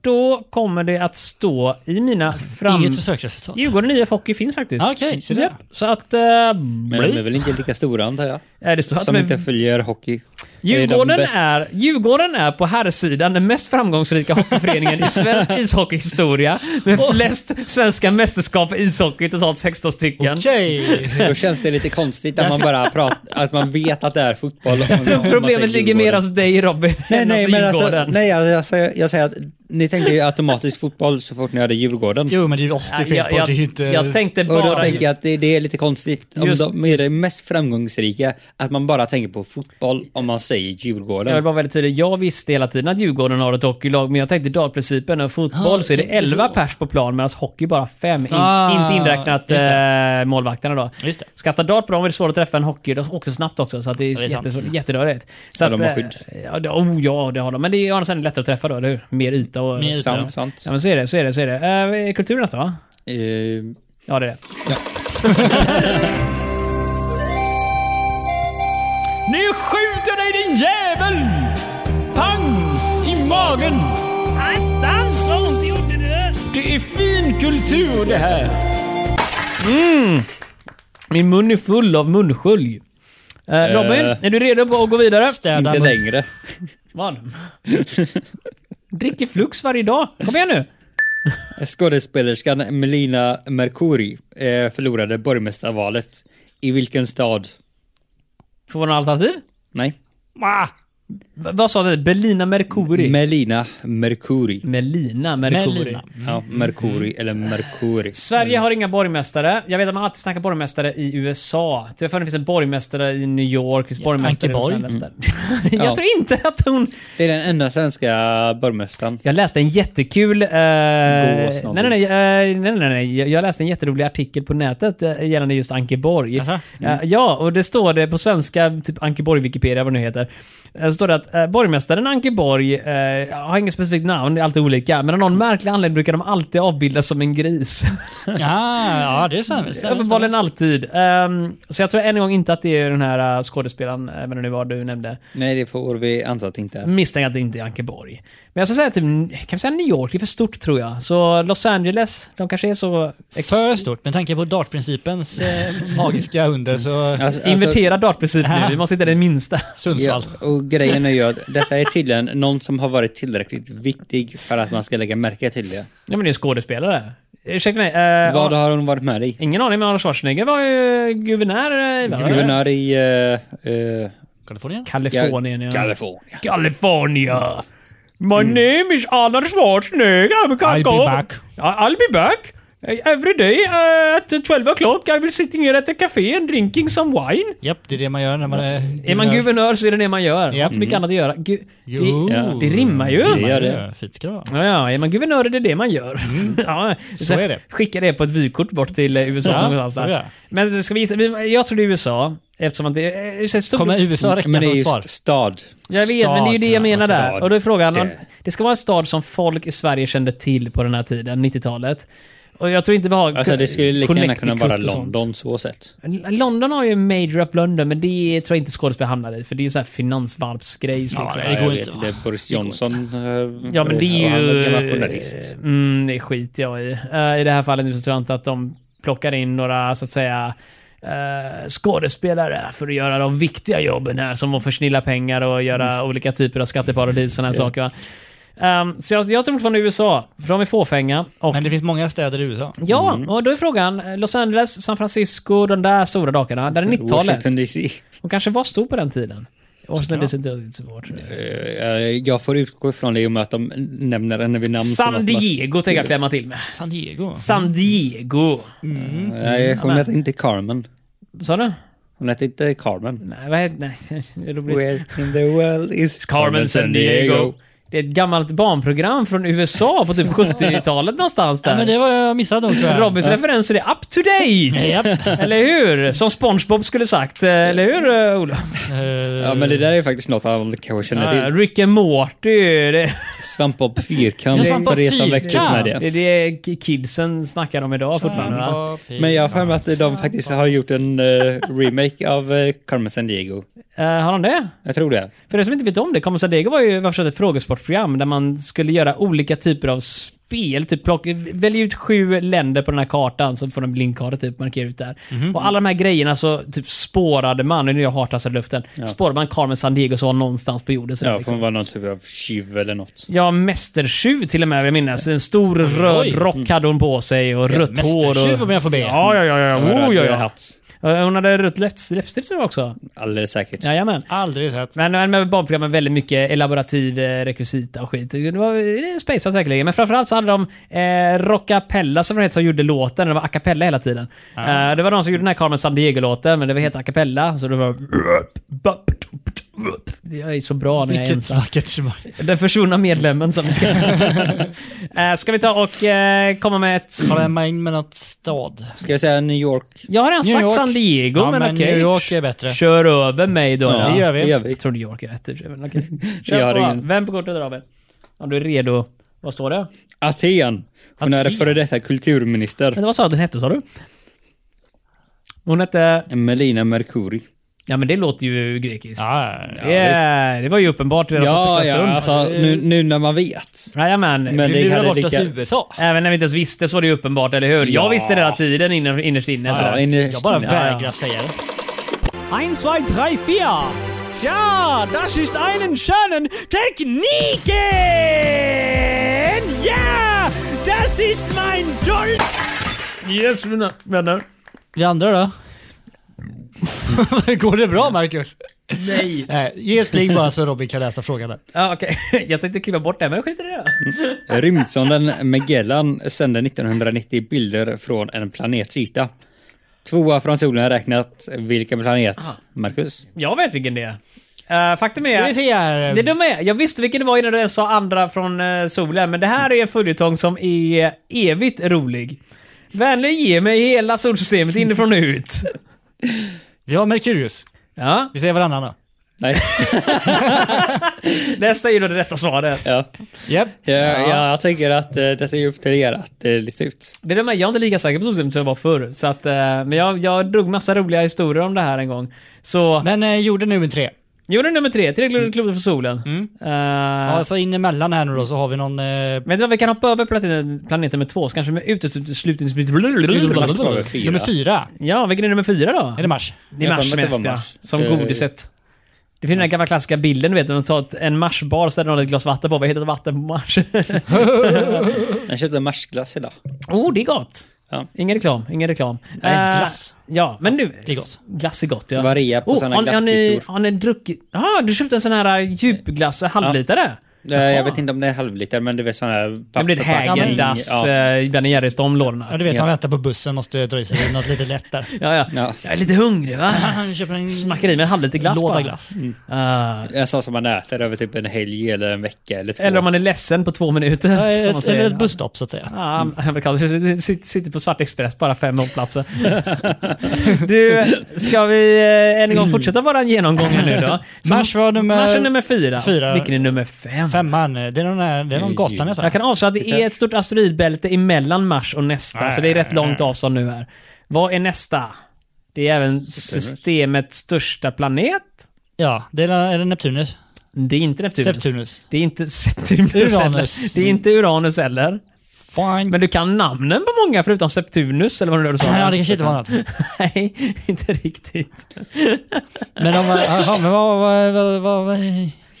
då kommer det att stå i mina fram... Inget försöksresultat. Djurgården IF hockey finns faktiskt. Okej, se där. Japp, Så att... Uh, Men de är väl inte lika stora antar jag? det står att Som är inte följer hockey. Djurgården Är är, Djurgården är på herrsidan den mest framgångsrika hockeyföreningen i [laughs] svensk ishockeyhistoria. Med flest svenska mästerskap i ishockey, totalt 16 stycken. Okej. [laughs] Då känns det lite konstigt att man bara pratar, att man vet att det är fotboll. man säger Problemet ligger mer hos dig Robin, Nej, än nej, men alltså, nej, jag, jag, säger, jag säger att ni tänkte ju automatiskt fotboll så fort ni hade Djurgården. Jo, men det är ju oss det är fel på. jag, inte... jag tänkte Och då bara... tänker jag att det, det är lite konstigt om Just- de är det mest framgångsrika att man bara tänker på fotboll om man säger Jag vill Djurgården. vara väldigt tydlig. Jag visste hela tiden att Djurgården har ett hockeylag, men jag tänkte dartprincipen och fotboll Ah, så är det tänkte 11 så. pers på plan medan hockey bara 5. In, Ah, inte inräknat eh, målvakterna då. Just det. Så kasta dart på dem är det svårt att träffa en hockey, de åker så snabbt också så att det är, det är jätterörigt. Så Ja, att, de har eh, skydd. Ja, det, oh, ja, det har de. Men det är ju lättare att träffa då, eller hur? Mer yta och... Mer yta. Sant, sant. Ja men så är det, så är det, så är det. Eh, kultur nästa va? Eh, Ja det är det. Ja. [laughs] Nu skjuter dig din jävel! Pang! I magen! Attans vad ont det gjorde det! Det är fin kultur det här. Mm. Min mun är full av munskölj. Eh, Robin, är du redo på att gå vidare? Städa inte mun. längre. Vad? [laughs] Dricker Flux varje dag. Kom igen nu. Skådespelerskan Melina Mercouri eh, förlorade borgmästarvalet. I vilken stad? Får några alternativ? Nej. Ah, V- vad sa du? Berlina Mercuri? Melina Mercouri. Melina Mercuri. Melina. Ja, Mercouri eller Mercouri. Sverige har inga borgmästare. Jag vet att man alltid snackar borgmästare i USA. Jag för det finns en borgmästare i New York, finns borgmästare i Los Ankeborg. Angeles. [laughs] Jag Ja. tror inte att hon... Det är den enda svenska borgmästaren. Jag läste en jättekul... Eh, nej, Gås nej, nej, eh, nej, nej, nej. Jag- läste en jätterolig artikel på nätet eh, gällande just Ankeborg. Jaså? Eh, ja, och det står det på svenska, typ Ankeborg Wikipedia, vad det nu heter. Eh, står det att eh, borgmästaren Ankeborg eh, har inget specifikt namn, det är alltid olika. Men av någon märklig anledning brukar de alltid avbildas som en gris. [laughs] ja, ja, det stämmer. [laughs] Uppenbarligen alltid. Ehm, så jag tror än en gång inte att det är den här uh, skådespelaren, uh, vad det nu var du nämnde. Nej, det får vi anta att det inte är. Misstänker att det inte är Ankeborg. Men jag ska säga typ, kan vi säga New York? Det är för stort tror jag. Så Los Angeles, de kanske är så... ex- För stort. Med tanke på dartprincipens eh, magiska under så... Alltså, alltså, Invertera dartprincip nu, vi måste hitta det minsta. Sundsvall. Ja, och grejen är ju att detta är tydligen någon som har varit tillräckligt viktig för att man ska lägga märke till det. Ja men det är skådespelare. Ursäkta mig. Uh, Vad har hon varit med i? Ingen aning, men Arnold Schwarzenegger var ju guvernör i va? Guvernör i uh, uh, Kalifornien? Kalifornien, ja. Kalifornien. California. My name is Arnold Schwarzenegger. I'll be back. I'll be back. Every day uh, at 12 o'clock I will sitting here at a café and drinking some wine. Japp, det är det man gör när man är... Är man guvernör så är det det man gör. Inte så mycket annat att göra. Gu- Jo. det, Ja. det rimmar ju. Det gör det. Fint ska det vara. Ja, ja, är man guvernör är det det man gör. [laughs] ja, Så är det. Skicka det på ett vykort bort till eh, USA Ja, någonstans där. Men ska vi gissa, jag tror det är USA. Eftersom att det är... stort, Kommer USA räcka Men det är som ju svar? stad. Jag vet, men det är ju det jag menar där. Stad. Och då är frågan, Det. det ska vara en stad som folk i Sverige kände till på den här tiden, 90-talet. Och jag tror inte vi har Alltså det skulle lika gärna kunna vara. London så sett. London har ju Major of London, men det tror jag inte skådespelare hamnar i. För det är ju så här finansvalpsgrejs Ja, liksom. det Ja, går inte, vet va? inte. Boris Johnson. eh, Ja, men det är ju... journalist. Mm, det skiter jag i. Eh, I det här fallet nu så tror jag inte att de plockar in några, så att säga, uh, skådespelare för att göra de viktiga jobben här, som att försnilla pengar och göra Mm. olika typer av skatteparadis och sådana här saker. va. Ehm, så jag, jag tror fortfarande USA, för de är fåfänga. Och, Men det finns många städer i USA. ja, och då är frågan, eh, Los Angeles, San Francisco, de där stora drakarna, där är 90-talet. Washington DC. De kanske var stor på den tiden. Washington DC är inte riktigt svårt. Eh, Jag får utgå ifrån det i och med att de nämner henne vid namn. som San man- Diego tänker jag klämma till med. San Diego. San Diego. Nej, hon men- heter inte Carmen. Sa du? Hon heter inte Carmen. Nej, vad heter... Nej. [laughs] Where in the world is Carmen San Diego. Det är ett gammalt barnprogram från USA på typ [laughs] 70-talet någonstans där. Ja, men det var jag missade nog tror jag. Robins referenser är up to date! [laughs] Eller hur? Som SpongeBob skulle sagt. eh, Eller hur, eh, Ola? Eh, Ja, men det där är faktiskt något alla kanske känner Ja, till. Rick and Morty. Det, Svampbob Fyrkant Ja, er som växte upp med det det. är det kidsen snackar om idag fortfarande va? Men jag har för mig att de faktiskt har gjort en eh, remake av uh, Carmen San Diego. Eh, har de det? Jag tror det. För er som inte vet om det, Carmen San Diego var ju varför ett frågesportprogram där man skulle göra olika typer av spel. Typ plocka, välja ut sju länder på den här kartan, så får de blindkarta typ markera ut där. Och alla de här grejerna så typ spårade man, nu är jag hartassad i luften, spårade man Carmen San Diego som var någonstans på jorden. Så där, Ja, liksom. får vara någon typ av tjuv eller något. Ja, mästertjuv till och med, vill jag minnas. En stor röd Oj. rock hade hon på sig och rött hår. mästertjuv om jag får be. Ja, ja, ja. ja. Oh, ja, ja. hatt. Eh, Hon hade rött läppst- läppstift jag också. Alldeles säkert. Jajamän. Aldrig sett. Men, men med barnprogram med väldigt mycket elaborativ eh, rekvisita och skit. Det var det spejsat säkerligen. Men framförallt så hade de eh, Rockapella som det heter som gjorde låten. Det var a cappella hela tiden. Eh, det var de som gjorde den här Carmen San Diego-låten, men det var helt a cappella. Så det var... Jag är så bra när jag är Vilket ensam. Den försvunna medlemmen som vi ska... [laughs] Eh, ska vi ta och eh, komma med ett... Jag in med något stad? Ska jag säga New York? Jag har redan New sagt York. San Diego, Ja, men, men okej. New York är bättre. Kör över mig då. det gör vi. Det gör vi. Jag tror New York är rätt. [laughs] Jag Kör på. ingen- Vem på kortet drar vi? Om du är redo. Vad står det? Aten. Hon är Aten. före detta kulturminister. Men vad sa du den hette, sa du? Hon hette... Melina Mercuri. Ja, men det låter ju grekiskt. Ja, det, är- det var ju uppenbart redan Ja, för första ja, stund. alltså nu, nu när man vet. Jajamän. Men Du det lurar hade bort oss lika... i USA. Även när vi inte ens visste så var det ju uppenbart, eller hur? Jag Ja. visste det hela tiden inner, innerst inne. Ja, innerst Jag bara vägrar säga det. Ein, zwei, drei, vier. Ja, das ist einen schönen Techniken. Ja, das ist mein Dolch. Yes, mina vänner. Vi andra då? [laughs] Går det bra Marcus? Nej. Nej, ge ett pling bara så Robin kan läsa frågan där. Ja, okej. [laughs] Jag tänkte kliva bort det, men skit i det. Rymdsonden Magellan sände 1990 bilder från en planets yta. Tvåa från solen räknat. Vilken planet? Marcus? Jag vet vilken det är. Uh, faktum Ska vi är... se här. Det dumma är, jag visste vilken det var innan du ens sa andra från eh, solen, men det här är en följetong som är evigt rolig. Vänligen ge mig hela solsystemet inifrån och ut. [laughs] Vi har Merkurius. Ja, Vi säger varannan då. Nej. [laughs] nästa är ju då det rätta svaret. Ja. Japp. Jag, jag tänker att uh, detta är upp till er att uh, lista ut. Det är dumma, jag är inte lika säker på solsystemet som jag var förr. Så att, eh, men jag, jag drog massa roliga historier om det här en gång. Så, Men eh, jorden nummer tre. Gjorde nummer tre, tillräckligt klokt för solen. Mm. Eh, Ja, så in emellan här nu då så har vi någon... Men vet du vad, vi kan hoppa över planet, planet nummer två, så kanske med uteslutnings... nummer fyra. nummer fyra. Ja, vilken är nummer fyra då? Är det Mars? Det är Mars det mest, ja. Som Eh, godiset. Det finns den här gamla klassiska bilden, du vet, man tar en Marsbar så är det någon ett glas vatten på. Vad heter det? Vatten på Mars? Jag köpte marsglass idag. oh, det är gott. Ja. Ingen reklam, ingen reklam. Nej, Eh, glass. Ja, men nu. Det är gott. Glass är gott, ja. Det var rea på såna har, har, ni, har ni druckit... Ja, du köpte en sån här djupglass, halvlitare? Eh, Jag vet inte om det är halvliter, men det är sån här... Det blir ett Häagen-dass Ja. eh, Jerrys, de lådorna. Ja, du vet, Ja. man väntar på bussen, måste dra i sig [laughs] något lite lätt där. Ja, ja. Ja. Jag är lite hungrig va? [laughs] Han köper en Smackar i med en halvliter glass låda bara. glass. Ah. En sån som man äter över typ en helg eller en vecka eller två. Eller om man är ledsen på två minuter. Ja, ett, eller ett busstopp så att säga. Ja, amerikaner sitter, sitter på Svart Express, bara fem hållplatser. [laughs] du, ska vi eh, än en gång fortsätta våran genomgång här nu då? Mars var nummer... Mars är nummer fyra. fyra. Vilken är nummer fem? Femman, det är någon, där- det är någon va? Jag kan avslöja att det är ett stort asteroidbälte emellan Mars och nästa, så det är rätt långt avstånd nu här. Vad är nästa? Det är även systemets största planet. Ja, det är, är det Neptunus. Det är inte Neptunus. Septunus. Det är inte Septunus Uranus. heller. Det är inte Uranus heller. Fine. Men du kan namnen på många förutom Septunus, eller vad det du sa? ja, det kanske inte var något. [laughs] Nej, inte riktigt. Men, de, var- jaha, men vad... vad, vad, vad,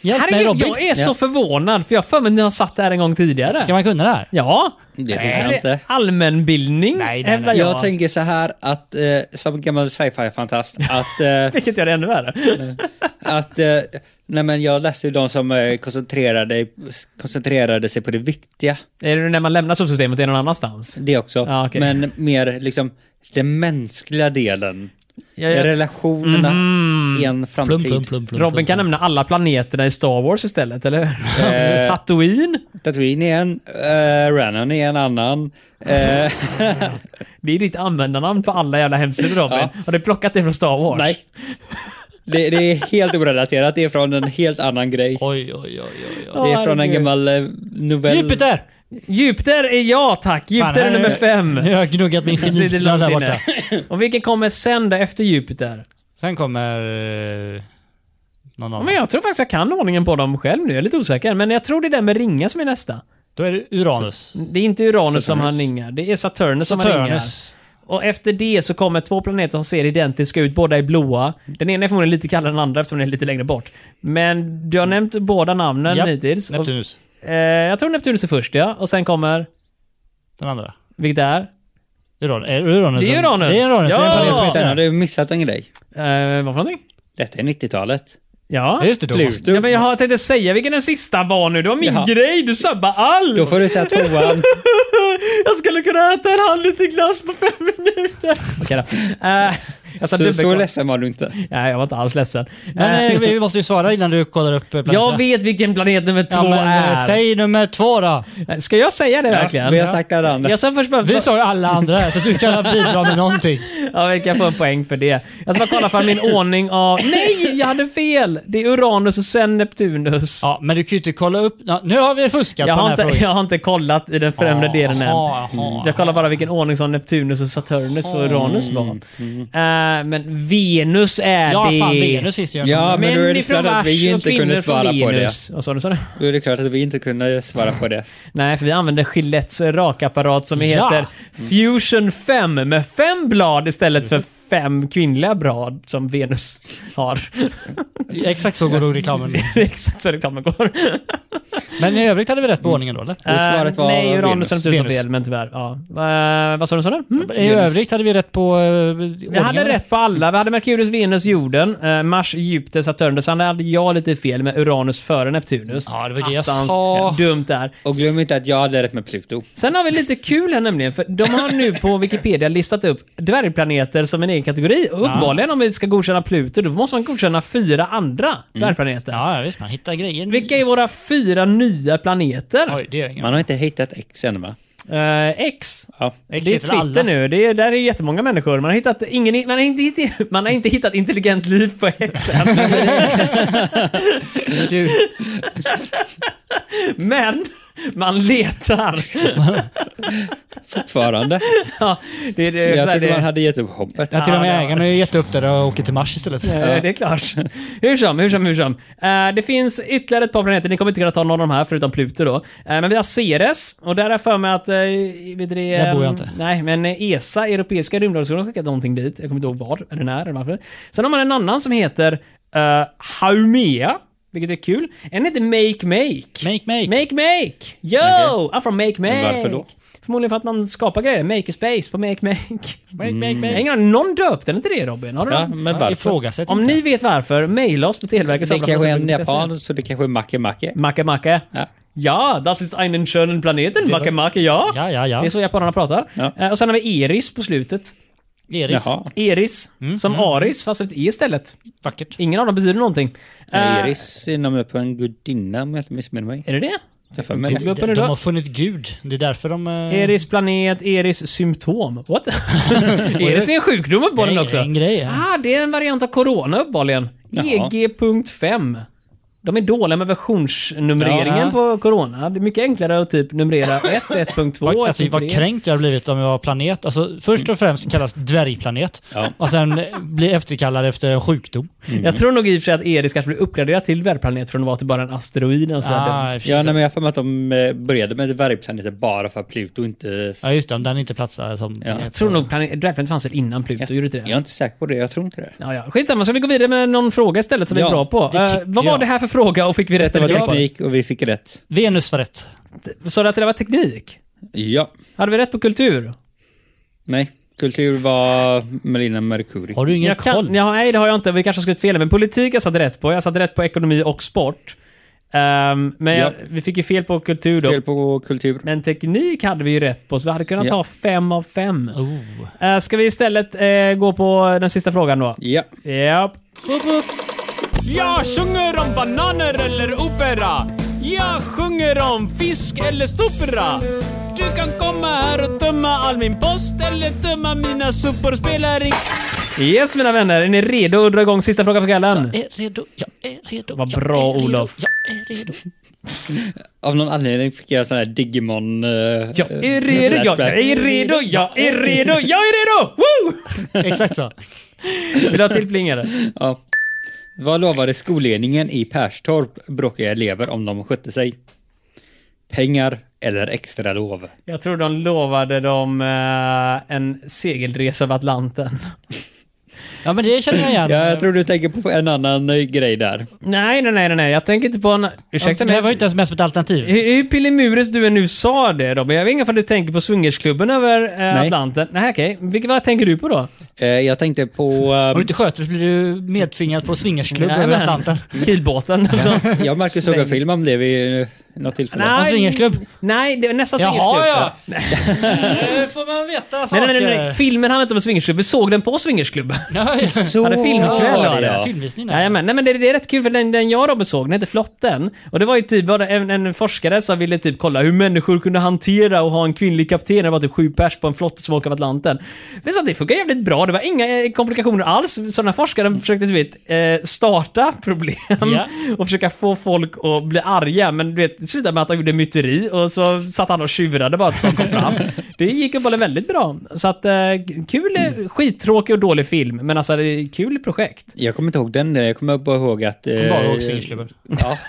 hjälp mig Herregud, Robin. jag är så förvånad, för jag har för mig att ni har satt det här en gång tidigare. Ska man kunna det här? Ja. Det tycker jag det inte. Allmänbildning, Nej, nej, nej. jag. Jag tänker så här att, eh, som gammal sci-fi-fantast, att, eh, [laughs] Vilket gör det ännu värre. [laughs] att eh, nej men jag läste ju de som eh, koncentrerade, koncentrerade sig på det viktiga, Är det när man lämnar solsystemet är någon annanstans? det också, Ja, okej. men mer liksom den mänskliga delen, Ja, ja. relationerna i en framtid. Plum, plum, plum, plum, Robin plum, kan nämna alla planeterna i Star Wars istället, eller Eh. [laughs] Tatooine? Tatooine är en, uh, Rannon är en annan. Eh, [laughs] Det är ditt användarnamn på alla jävla hemsidor Robin. Ja. Har du plockat det från Star Wars? nej. Det, det är helt orelaterat, det är från en helt annan grej. Oj, oj, oj, oj, oj. Det är från en gammal eh, novell. Jupiter! Jupiter är jag tack! Jupiter är nummer nu- fem. Nu har jag gnuggat min [laughs] långt där borta. Och vilken kommer sen då efter Jupiter? Sen kommer... eh, någon Ja, annan. men jag tror faktiskt jag kan ordningen på dem själv nu. Jag är lite osäker. Men jag tror det är den med ringar som är nästa. Då är det Uranus. Det är inte Uranus som har Saturnus. ringar. Det är Saturnus, som har ringar. Saturnus. Och efter det så kommer två planeter som ser identiska ut, båda är blåa. Den ena är förmodligen lite kallare än den andra eftersom den är lite längre bort. Men du har nämnt båda namnen Japp, hittills. Och, Neptunus. Eh, jag tror Neptunus är först ja. Och sen kommer, Den andra. vilket är? Uranus. Är Uranus. Det är Uranus. Det är Uranus. Ja! Sen har du missat en grej. Eh, vad för någonting? Detta är 90-talet. Ja. Just det. Pluto. Ja, men jag har tänkte säga vilken den sista var nu. Det var min Jaha. grej. Du sabbar allt. Då får du säga tvåan. [laughs] jag skulle kunna äta en halv liter glass på fem minuter. Okej då. Uh, Så, så ledsen var du inte. Nej, jag var inte alls ledsen. men Eh, eh, vi måste ju svara innan du kollar upp eh, planeterna. jag vet vilken planet nummer två Ja, men eh, är. säg nummer två då. Ska jag säga det verkligen? Vi har sagt alla andra. Jag sa först bara... Vi sa ju alla andra här, så du kan bidra med någonting. [laughs] Ja, vi kan få en poäng för det. Jag ska kolla för min ordning av... Nej, jag hade fel! Det är Uranus och sen Neptunus. Ja, men du kan ju inte kolla upp... Ja, nu har vi fuskat jag, på har den här inte, frågan. jag har inte kollat i den främre delen än. Jag kollar bara vilken ordning som Neptunus och Saturnus och Uranus var. Eh, men Venus är Ja, det. fan Venus finns ju. Ja, men då är det klart att vi och inte kunde svara på det. Sa du? sa du? Då är det klart att vi inte kunde svara på det. [laughs] Nej, för vi använder Gillettes rakapparat som Ja. heter Fusion 5 med fem blad istället för fem kvinnliga blad som Venus har. Exakt så går reklamen. [laughs] Det är exakt så reklamen går. Men i övrigt hade vi rätt på ordningen då, eller? Och svaret var Eh, Nej, Uranus och Neptunus var Venus. fel, men tyvärr. Ja. Eh, vad sa du? Sa du? Mm? I övrigt hade vi rätt på uh, ordningen. Vi hade rätt på alla. Vi hade Merkurius, Venus, jorden, eh, Mars, Jupiter, Saturnus. Sen hade jag lite fel med Uranus före Neptunus. Ja, det var det jag sa. dumt där. Och glöm inte att jag hade rätt med Pluto. Sen har vi lite kul här nämligen, för de har nu på Wikipedia listat upp dvärgplaneter som en egen kategori. Och uppenbarligen om vi ska godkänna Pluto, då måste man godkänna fyra andra dvärgplaneter. Ja, ja, visst. Man hittar grejer. Vilka är våra fyra nya planeter? Oj, det ingen Man har inte hittat X än va? Eh, X. Ja. X Det är heter Twitter alla? nu. Det är, där är jättemånga människor. Man har hittat ingen, man har inte, hittat- man har inte hittat intelligent liv på X än. [laughs] Gud. Men man letar. [laughs] Fortfarande. ja, det, är- det, är Jag trodde det, man hade gett upp hoppet. Jag till och med det- ägaren har gett upp det och åker till Mars istället. Ja, det är klart. Hur som, hur som, hur som. Eh, det finns ytterligare ett par planeter, ni kommer inte kunna ta någon av de här förutom Pluto då. Eh, men vi har Ceres, och där jag för mig att... Uh, vet du det, Där bor jag inte. Nej, men ESA, Europeiska rymdorganisationen, har skickat någonting dit. Jag kommer inte ihåg var, eller när, eller varför. Sen har man en annan som heter uh, Haumea, vilket är kul. En heter Make Make. Make, make. Make Make! Yo! Okej. I'm from Make Make! Men varför då? Förmodligen för att man skapar grejer. Makerspace på Make Make. Make, make, Jag har make. ingen aning, någon döpte den inte det Robin? Har du Ja, men varför? Ifrågasätt Om inte. ni vet varför, mejla oss på Televerket. Det kanske är en japan, så det kanske är Macke Macke. Macke Macke. Ja. Ja, das ist einen schönen Planeten. Macke Macke, ja. Ja, ja, ja. Det är så japanerna pratar. Ja. Eh, Och sen har vi Eris på slutet. Eris. Jaha. Eris. Mm, som Aris, fast ett E istället. Vackert. Ingen av dem betyder någonting. Eh, Iris är namnet på en gudinna om jag inte missminner mig. Är det det? Jag får med Google det. upp nu De har funnit Gud. Det är därför de... eh, Eris planet, Eris symptom. What? [laughs] Eris är en sjukdom uppenbarligen det är också. En grej. ja. Ah, det är en variant av corona uppenbarligen. Jaha. EG.5. De är dåliga med versionsnumreringen Ja. på Corona. Det är mycket enklare att typ numrera [laughs] 1, 1.2, Vad, alltså, vad 1.3. kränkt jag har blivit om jag har planet. Alltså, först och främst kallas dvärgplanet. Ja. Och sen blir efterkallad efter en sjukdom. Jag tror nog i och för sig att Eris kanske blir uppgraderad till dvärgplanet från att vara till bara en asteroid. Och. Ah. Ja, nej, men jag har för mig att de eh, började med dvärgplaneter bara för att Pluto inte... ja, just det. Om den inte platsar som... Ja. jag tror nog planet, dvärgplanet fanns väl innan Pluto, gjorde det Jag är inte säker på det, jag tror inte det. Ja, ja. Skitsamma, ska vi gå vidare med någon fråga istället som vi är bra på? tycker vad var jag. det här för fråga och fick vi rätt Detta var eller fel på? teknik och vi fick rätt. Venus var rätt. Sa du att det var teknik? Ja. Hade vi rätt på kultur? Nej. Kultur var Melina Mercuri. Har du ingen Jag kan, koll? ja, nej, det har jag inte. Vi kanske har skrivit fel. Men politik jag satte rätt på. Jag satte rätt på ekonomi och sport. Ehm, men jag, Ja. vi fick ju fel på kultur då. Fel på kultur. Men teknik hade vi ju rätt på, så vi hade kunnat Ja. ta fem av fem. Oh. Uh, ska vi istället eh, gå på den sista frågan då? Ja. Japp. Jag sjunger om bananer eller opera. Jag sjunger om fisk eller sopera. Du kan komma här och tömma all min post eller tömma mina sopor, spelar ing... Yes mina vänner, är ni redo att dra igång sista frågan för kvällen? Jag är redo, jag är redo. Vad bra, redo, Olof. Jag är redo. [laughs] Av någon anledning fick jag sån här Digimon... Uh, Jag är redo, jag är redo, jag är redo, jag är redo! Woo! [laughs] Exakt så. Vill du ha till plingare? Ja. Vad lovade skolledningen i Perstorp bråkiga elever om de skötte sig? Pengar eller extra lov? Jag tror de lovade dem eh, en segelresa över Atlanten. [laughs] Ja, men det känner jag igen. Ja, jag tror du tänker på en annan eh, grej där. Nej, nej, nej, nej. Jag tänker inte på en... Ja, Ursäkta mig. det var ju inte ens med som ett alternativ. Hur, hur pillemures du än nu sa det Robin. Jag vet inte om du tänker på swingersklubben över eh, Nej. Atlanten. Nej, okej. Vilket, vad tänker du på då? Eh, jag tänkte på... Om du Uh, inte sköter så blir du medtvingad på swingersklubb Nej, över Atlanten. [laughs] Kilbåten. Så. jag och Marcus såg en film om det vid eh, något tillfälle. En swingersklubb? Nej, det var nästan Jaha, swingersklubb. ja. Det [laughs] får man veta Nej, saker. nej, nej, nej. Filmen handlade inte om swingersklubb. Vi såg den på swingersklubben. Ja, ja. [laughs] Så hade filmkväll, var ja, det, ja. Filmvisning nej men det, det är rätt kul för den, den jag och Robin såg, den hette Flotten. Och det var ju typ bara en, en forskare som ville typ kolla hur människor kunde hantera och ha en kvinnlig kapten. Det var typ sju pers på en flotte som åker över Atlanten. Men så att det funkar jävligt bra. Det var inga eh, komplikationer alls. Sådana forskare försökte du vet, eh, starta problem Ja. [laughs] och försöka få folk att bli arga. Men du vet, det slutade med att de gjorde myteri och så satt han och tjurade bara tills de kom fram. Det gick uppenbarligen väldigt bra. Så att, eh, kul, eh, skittråkig och dålig film. Men alltså, det är kul projekt. Jag kommer inte ihåg den, jag kommer bara ihåg att... eh, Kommer bara ihåg swingersklubben. Ja. [laughs]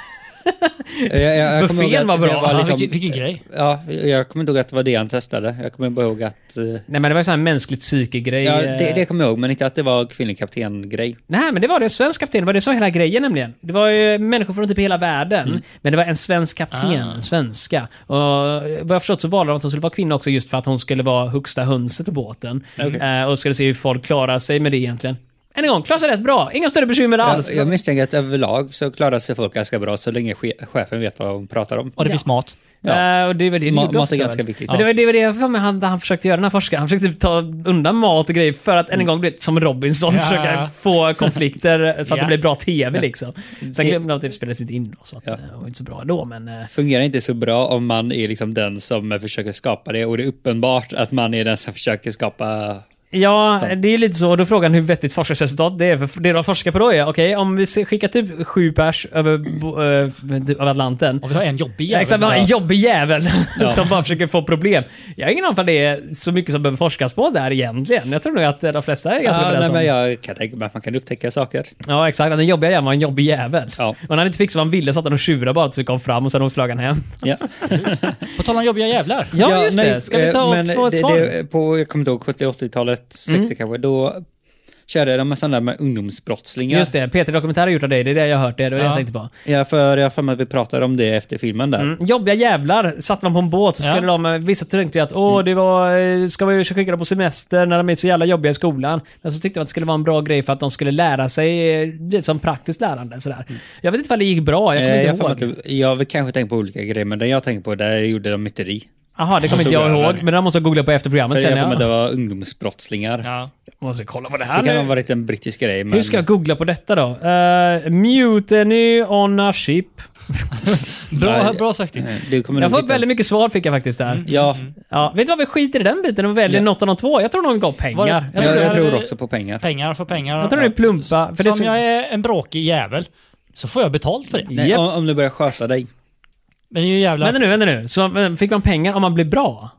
jag, jag, jag Buffén var det bra. var Ja, liksom, vilken, vilken grej. Ja, jag kommer inte ihåg att det var det han testade. Jag kommer bara ihåg att... eh, Nej men det var ju sån här mänskligt psyke-grej. Ja, eh. det, det kommer jag ihåg, men inte att det var kvinnlig kapten-grej. Nej, men det var det. Svensk kapten. Det var det som var hela grejen nämligen. Det var ju människor från typ hela världen. Men det var en svensk kapten. Ah. En svenska. Och vad jag förstått så valde de att hon skulle vara kvinna också just för att hon skulle vara högsta hönset på båten. Eh, och skulle se hur folk klarar sig med det egentligen. Än en gång, klarar sig rätt bra. Inga större bekymmer alls. Jag, jag misstänker att överlag så klarar sig folk ganska bra så länge che- chefen vet vad hon pratar om. Och det finns mat. Ja. Eh, och det var det Ma- mat är ganska viktigt. Men det var det, var det jag för mig han, han försökte göra, den här forskaren. Han försökte typ ta undan mat och grejer för att än en gång bli som Robinson Ja. försöka få konflikter så att Ja. det blir bra TV liksom. Sen glömde de att det spelades inte in då, så att Ja. det var inte så bra ändå men... eh, Fungerar inte så bra om man är liksom den som försöker skapa det och det är uppenbart att man är den som försöker skapa... Ja, Så. det är lite så. Då frågan hur vettigt forskningsresultat det är. För det de forskar på då är, okej, om vi skickar typ sju pers över, eh, över Atlanten. Och vi har en jobbig Ja, jävel. exakt, vi har en jobbig jävel [laughs] Ja. som bara försöker få problem. Jag har ingen aning om det är så mycket som behöver forskas på där egentligen. Jag tror nog att eh, de flesta är ganska Ja, nej, men jag kan tänka mig att man kan upptäcka saker. Ja, exakt. Den jobbiga jäveln var en jobbig jävel. Ja. Och när han inte fick som han ville satt han och tjurade bara tills vi kom fram och sen flög han hem. Ja, På tal om jobbiga jävlar. Ja, just det. Ska vi eh, ta och men få ett det, svar? det, på, jag kommer inte ihåg, 70-80-talet, 60 kanske, då körde de med sådana där med ungdomsbrottslingar. Just det. Peter Dokumentär har gjort av dig. Det är det jag har hört. Det, var det Ja. jag tänkte på. Ja, för jag har för mig att vi pratade om det efter filmen där. Mm. Jobbiga jävlar. Satt man på en båt så Ja. skulle de... eh, Vissa tänkte ju att åh, det var... eh, Ska vi skicka dem på semester när de är så jävla jobbiga i skolan? Men så tyckte de att det skulle vara en bra grej för att de skulle lära sig eh, lite som praktiskt lärande. Sådär. Jag vet inte ifall det gick bra. Jag kommer Eh, inte jag, ihåg. att du- jag kanske tänka på olika grejer, men den jag tänker på, där gjorde de myteri. Jaha, det kommer inte jag jag ihåg. Men det måste jag googla på efter För programmet jag känner att jag. det var ungdomsbrottslingar. Ja. Jag måste kolla på det Det här kan ha varit en brittisk grej, men... Hur ska jag googla på detta då? Uh, mutiny on a ship. [laughs] Bra, Nej. bra sagt. Eh, Du kommer Jag nog får hitta- väldigt mycket svar fick jag faktiskt där. Ja, Ja, vet du vad, vi skiter i den biten och väljer Ja. något av de två. Jag tror de gav pengar. Var det- Jag jag, tror, jag det- tror också på pengar. Pengar för pengar. jag tror det är plumpa. För det är Som så, jag är en bråkig jävel. Så får jag betalt för det. Nej, Japp. om, om du börjar sköta dig. Men det är ju jävla... Vänta nu, vänta nu. Så men, fick man pengar om man blev bra?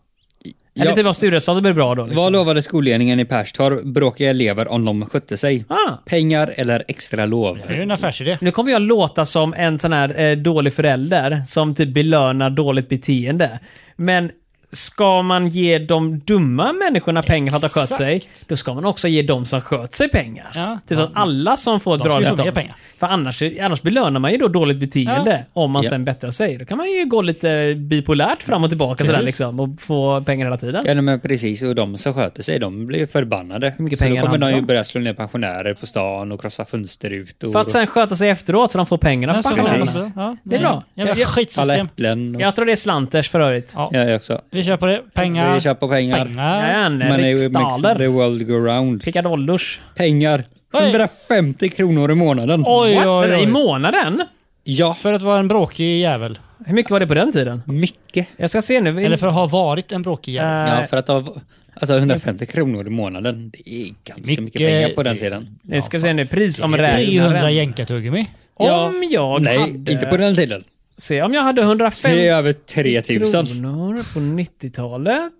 Eller Ja. det var studieresultatet blev bra då? Liksom. Vad lovade skolledningen i Perstorp bråkiga elever om de skötte sig? Ah. Pengar eller extra lov? Det är ju en affärsidé. Nu kommer jag låta som en sån här eh, dålig förälder som typ belönar dåligt beteende. Men ska man ge de dumma människorna pengar för att ha skött Exakt. sig, då ska man också ge de som sköt sig pengar. Ja. Det är så att alla som får ett De bra ska få resultat. pengar. För annars, annars belönar man ju då dåligt beteende om man Ja. sen bättrar sig. Då kan man ju gå lite bipolärt fram och tillbaka sådär Precis. liksom och få pengar hela tiden. Ja, nej, men precis. Och de som sköter sig, de blir ju förbannade. Hur mycket så pengar då kommer handlar de ju om? börja slå ner pensionärer på stan och krossa fönsterrutor. För att sen sköta sig efteråt så de får pengarna Ja, för så pengarna. Precis. Ja, Det är bra. Jävla alla skitsystem. äpplen. Och... Jag tror det är slanters för övrigt. Ja, jag också. Vi kör på det. Pengar. Vi kör på pengar. Pengar. Makes the world go round. Pickadollors. Pengar. Oj. 150 kronor i månaden. Oj, oj, I oj. månaden? Ja, För att vara en bråkig jävel. Hur mycket var det på den tiden? mycket. Jag ska se nu. Eller för att ha varit en bråkig jävel. Eh, Ja, för att ha, alltså 150 kronor i månaden, det är ganska mycket, Mycket- pengar på den tiden. Nu ska vi se nu. Prisomräknaren. 300 jänkartuggummi. Om jag Nej, hade... inte på den tiden. Se, om jag hade 150 Det är över 3000. kronor på 90-talet.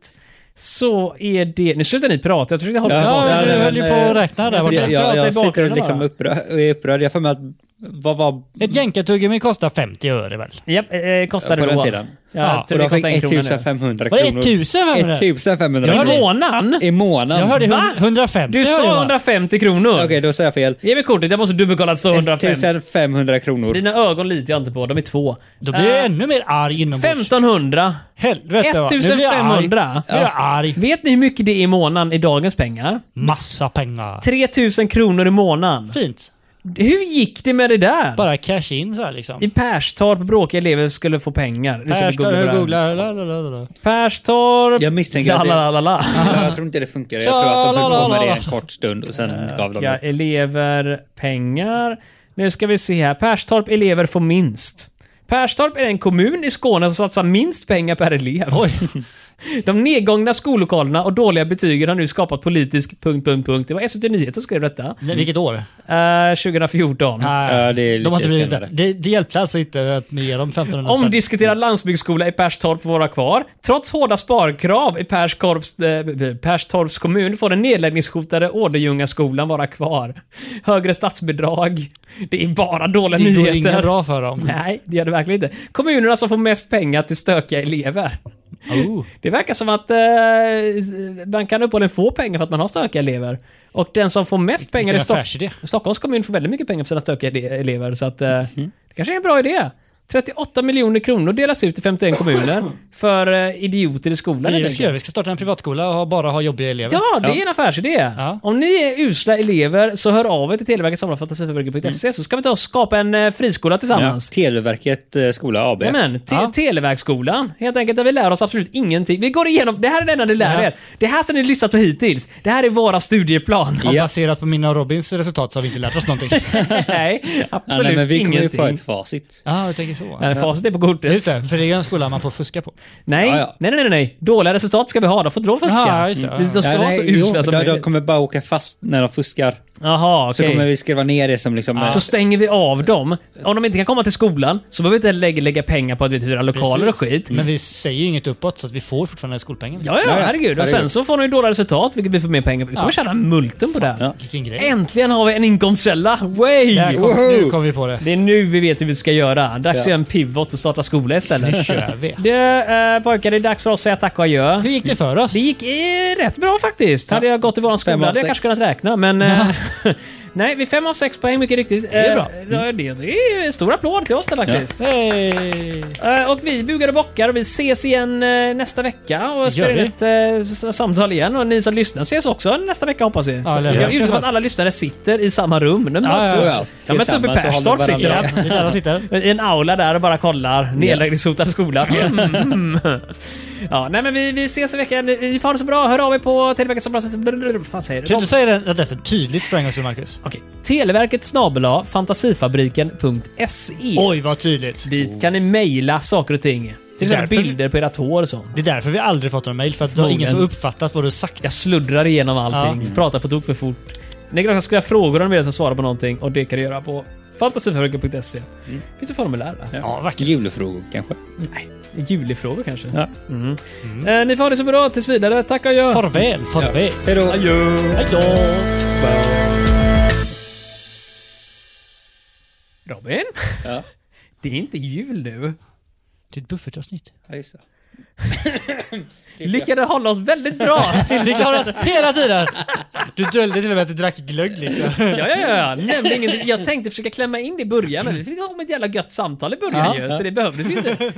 Så är det... Nu slutar ni prata. Jag försökte hålla Ja, Ja, kvar. du men, höll ju på eh, att räkna där jag- borta. Jag, jag, jag sitter liksom upprörd, är upprörd. Jag får med att, vad var Ett jänkartuggummi kostar 50 öre väl? Japp, eh, kostade på den då. tiden? Ja, Och de det fick kostar en krona nu. 1500 Var det kronor. 1500? 1500 I kronor. månaden? I månaden. Jag hörde Va? hun- 150 Du hörde sa jag. 150 kronor. Okej, då sa jag fel. Ge mig kortet, jag måste dubbelkolla att det står 150. 1500 kronor. Dina ögon litar jag inte på, de är två. Då blir jag Eh, ännu mer arg inombords. 1500. Helvete vad. Nu blir jag arg. 1500. Nu blir jag arg. Vet ni hur mycket det är i månaden i dagens pengar? Massa pengar. 3000 kronor i månaden. Fint. Hur gick det med det där? Bara cash in så här liksom. I Perstorp, bråkiga elever skulle få pengar. Perstorp, googla googla, det här. googla, la, la, la, la. Perstorp... Jag misstänker att det- La, la, la, la. Ja, jag tror inte det funkar. Jag tror att de höll på med det en [laughs] kort stund och sen gav de Ja, det. elever, pengar. Nu ska vi se här. Perstorp elever får minst. Perstorp är en kommun i Skåne som satsar minst pengar per elev. Oj. [laughs] De nedgångna skollokalerna och dåliga betygen har nu skapat politisk... Punkt, punkt, punkt. Det var SVT Nyheter som skrev detta. Nej, Vilket år? Eh, 2014. Nej, Ja, det är lite de har inte blivit senare. Det, det hjälpte alltså inte att ge dem 1500 spänn. Omdiskuterad landsbygdsskola i Perstorp får vara kvar. Trots hårda sparkrav i Perstorps, eh, Perstorps kommun får den nedläggningshotade Åderljungaskolan vara kvar. Högre statsbidrag. Det är bara dåliga Det går nyheter. inget bra för dem. Nej, det gör det verkligen inte. Kommunerna som får mest pengar till stökiga elever. Oh. Det verkar som att eh, man kan uppenbarligen få pengar för att man har stökiga elever. Och den som får mest pengar i Stock affärsidé. Stockholms kommun får väldigt mycket pengar för sina stökiga elever. Så att eh, det kanske är en bra idé. 38 miljoner kronor delas ut till 51 kommuner [clears throat] för eh, idioter i skolan. Det vi ska. Vi ska starta en privatskola och bara ha jobbiga elever. Ja, det är en affärsidé. Ja. Om ni är usla elever så hör av er till Televerket sammanfattningsförbundet.se så ska vi ta och skapa en eh, friskola Ja. tillsammans. Televerket eh, skola AB. Jajamän, te- Ja. Televerksskolan. Helt enkelt där vi lär oss absolut ingenting. Vi går igenom, det här är det enda ni lär Ja. er. Det här som ni lyssnat på hittills. Det här är våra studieplan. Ja. baserat på mina och Robins resultat så har vi inte lärt oss någonting. [laughs] nej, Ja, absolut nej, men vi kommer ju ingenting. få ett facit. Ja, jag tänker så. Nej, facit är på kortet. Just det, för det är en skola man får fuska på. Nej, Ja, ja. nej, nej, nej. Dåliga resultat ska vi ha. De får inte fuska. Ja, just det. Vi ska Ja, vara nej, så usla som de, de möjligt. kommer bara åka fast när de fuskar. Jaha, Så okej. kommer vi skriva ner det som liksom... eh, Så stänger vi av dem. Om de inte kan komma till skolan så behöver vi inte lägga, lägga pengar på att vi hyra lokaler och skit. Men vi säger ju inget uppåt så att vi får fortfarande skolpengen. Ja, ja, herregud. Och sen så får de ju dåliga resultat, vilket vi får mer pengar. Vi kommer Ja. tjäna multen på det. här. Vilken grej. Äntligen har vi en inkomstkälla! Way! Där kom, nu kom vi på det. Det är nu vi vet hur vi ska göra. Dags att Ja. göra en pivot och starta skola istället. Nu kör vi. [laughs] Du, äh, pojkar, det är dags för oss att säga tack och adjö. Hur gick det för oss? Det gick eh, rätt bra faktiskt. Hade jag gått i våran skola hade jag kanske kunnat räkna, men... eh, [laughs] nej, vi är fem av sex poäng, mycket riktigt. Det är bra. Eh, Det, det är en stor applåd till oss där faktiskt. Hej! Eh, Och vi bugar och bockar och vi ses igen eh, nästa vecka och spelar in ett eh, samtal igen. Och ni som lyssnar ses också nästa vecka hoppas vi. Ja, jag utgår från att alla lyssnare sitter i samma rum. De Ja, ja, ja. De möts upp i Perstorp sitter de. Ja. [laughs] I en aula där och bara kollar. Nedläggningshotad skola. [laughs] Mm. Ja, nej men vi, vi ses i veckan. Ni får ha det så bra. Hör av er på Televerket som bra Vad fan säger Kan du du? inte säga den adressen tydligt för en gångs skull, Marcus? Okej. Televerket snabel-a fantasifabriken.se. Oj, vad tydligt. Dit kan ni mejla saker och ting. Till Det är exempel därför- bilder på ert hår och så. Det är därför vi aldrig fått någon mail, för att det var ingen som uppfattat vad du sagt. Jag sluddrar igenom allting. Pratar på tok för fort. Ni kan också skriva frågor om ni vill svarar på någonting och det kan du göra på Fantasifabriken.se. Finns det formulär där? Ja, verkligen. Julfrågor kanske? Nej, julifrågor kanske. Ja. Mm. Eh, ni får ha det så bra tills vidare. Tack och adjö. Farväl, farväl. Hej då! Hej då. Robin? Ja. Det är inte jul nu. Det är ett buffertavsnitt. Ja, just det. Lyckades hålla oss väldigt bra. [laughs] Vi klarar oss hela tiden. Du döljde till och med att du drack glögg liksom. ja, ja, ja. ja. Nämnde ingenting. Jag tänkte försöka klämma in det i början, men vi fick ha ett jävla gött samtal i början Ja. ju, så det behövdes ju inte.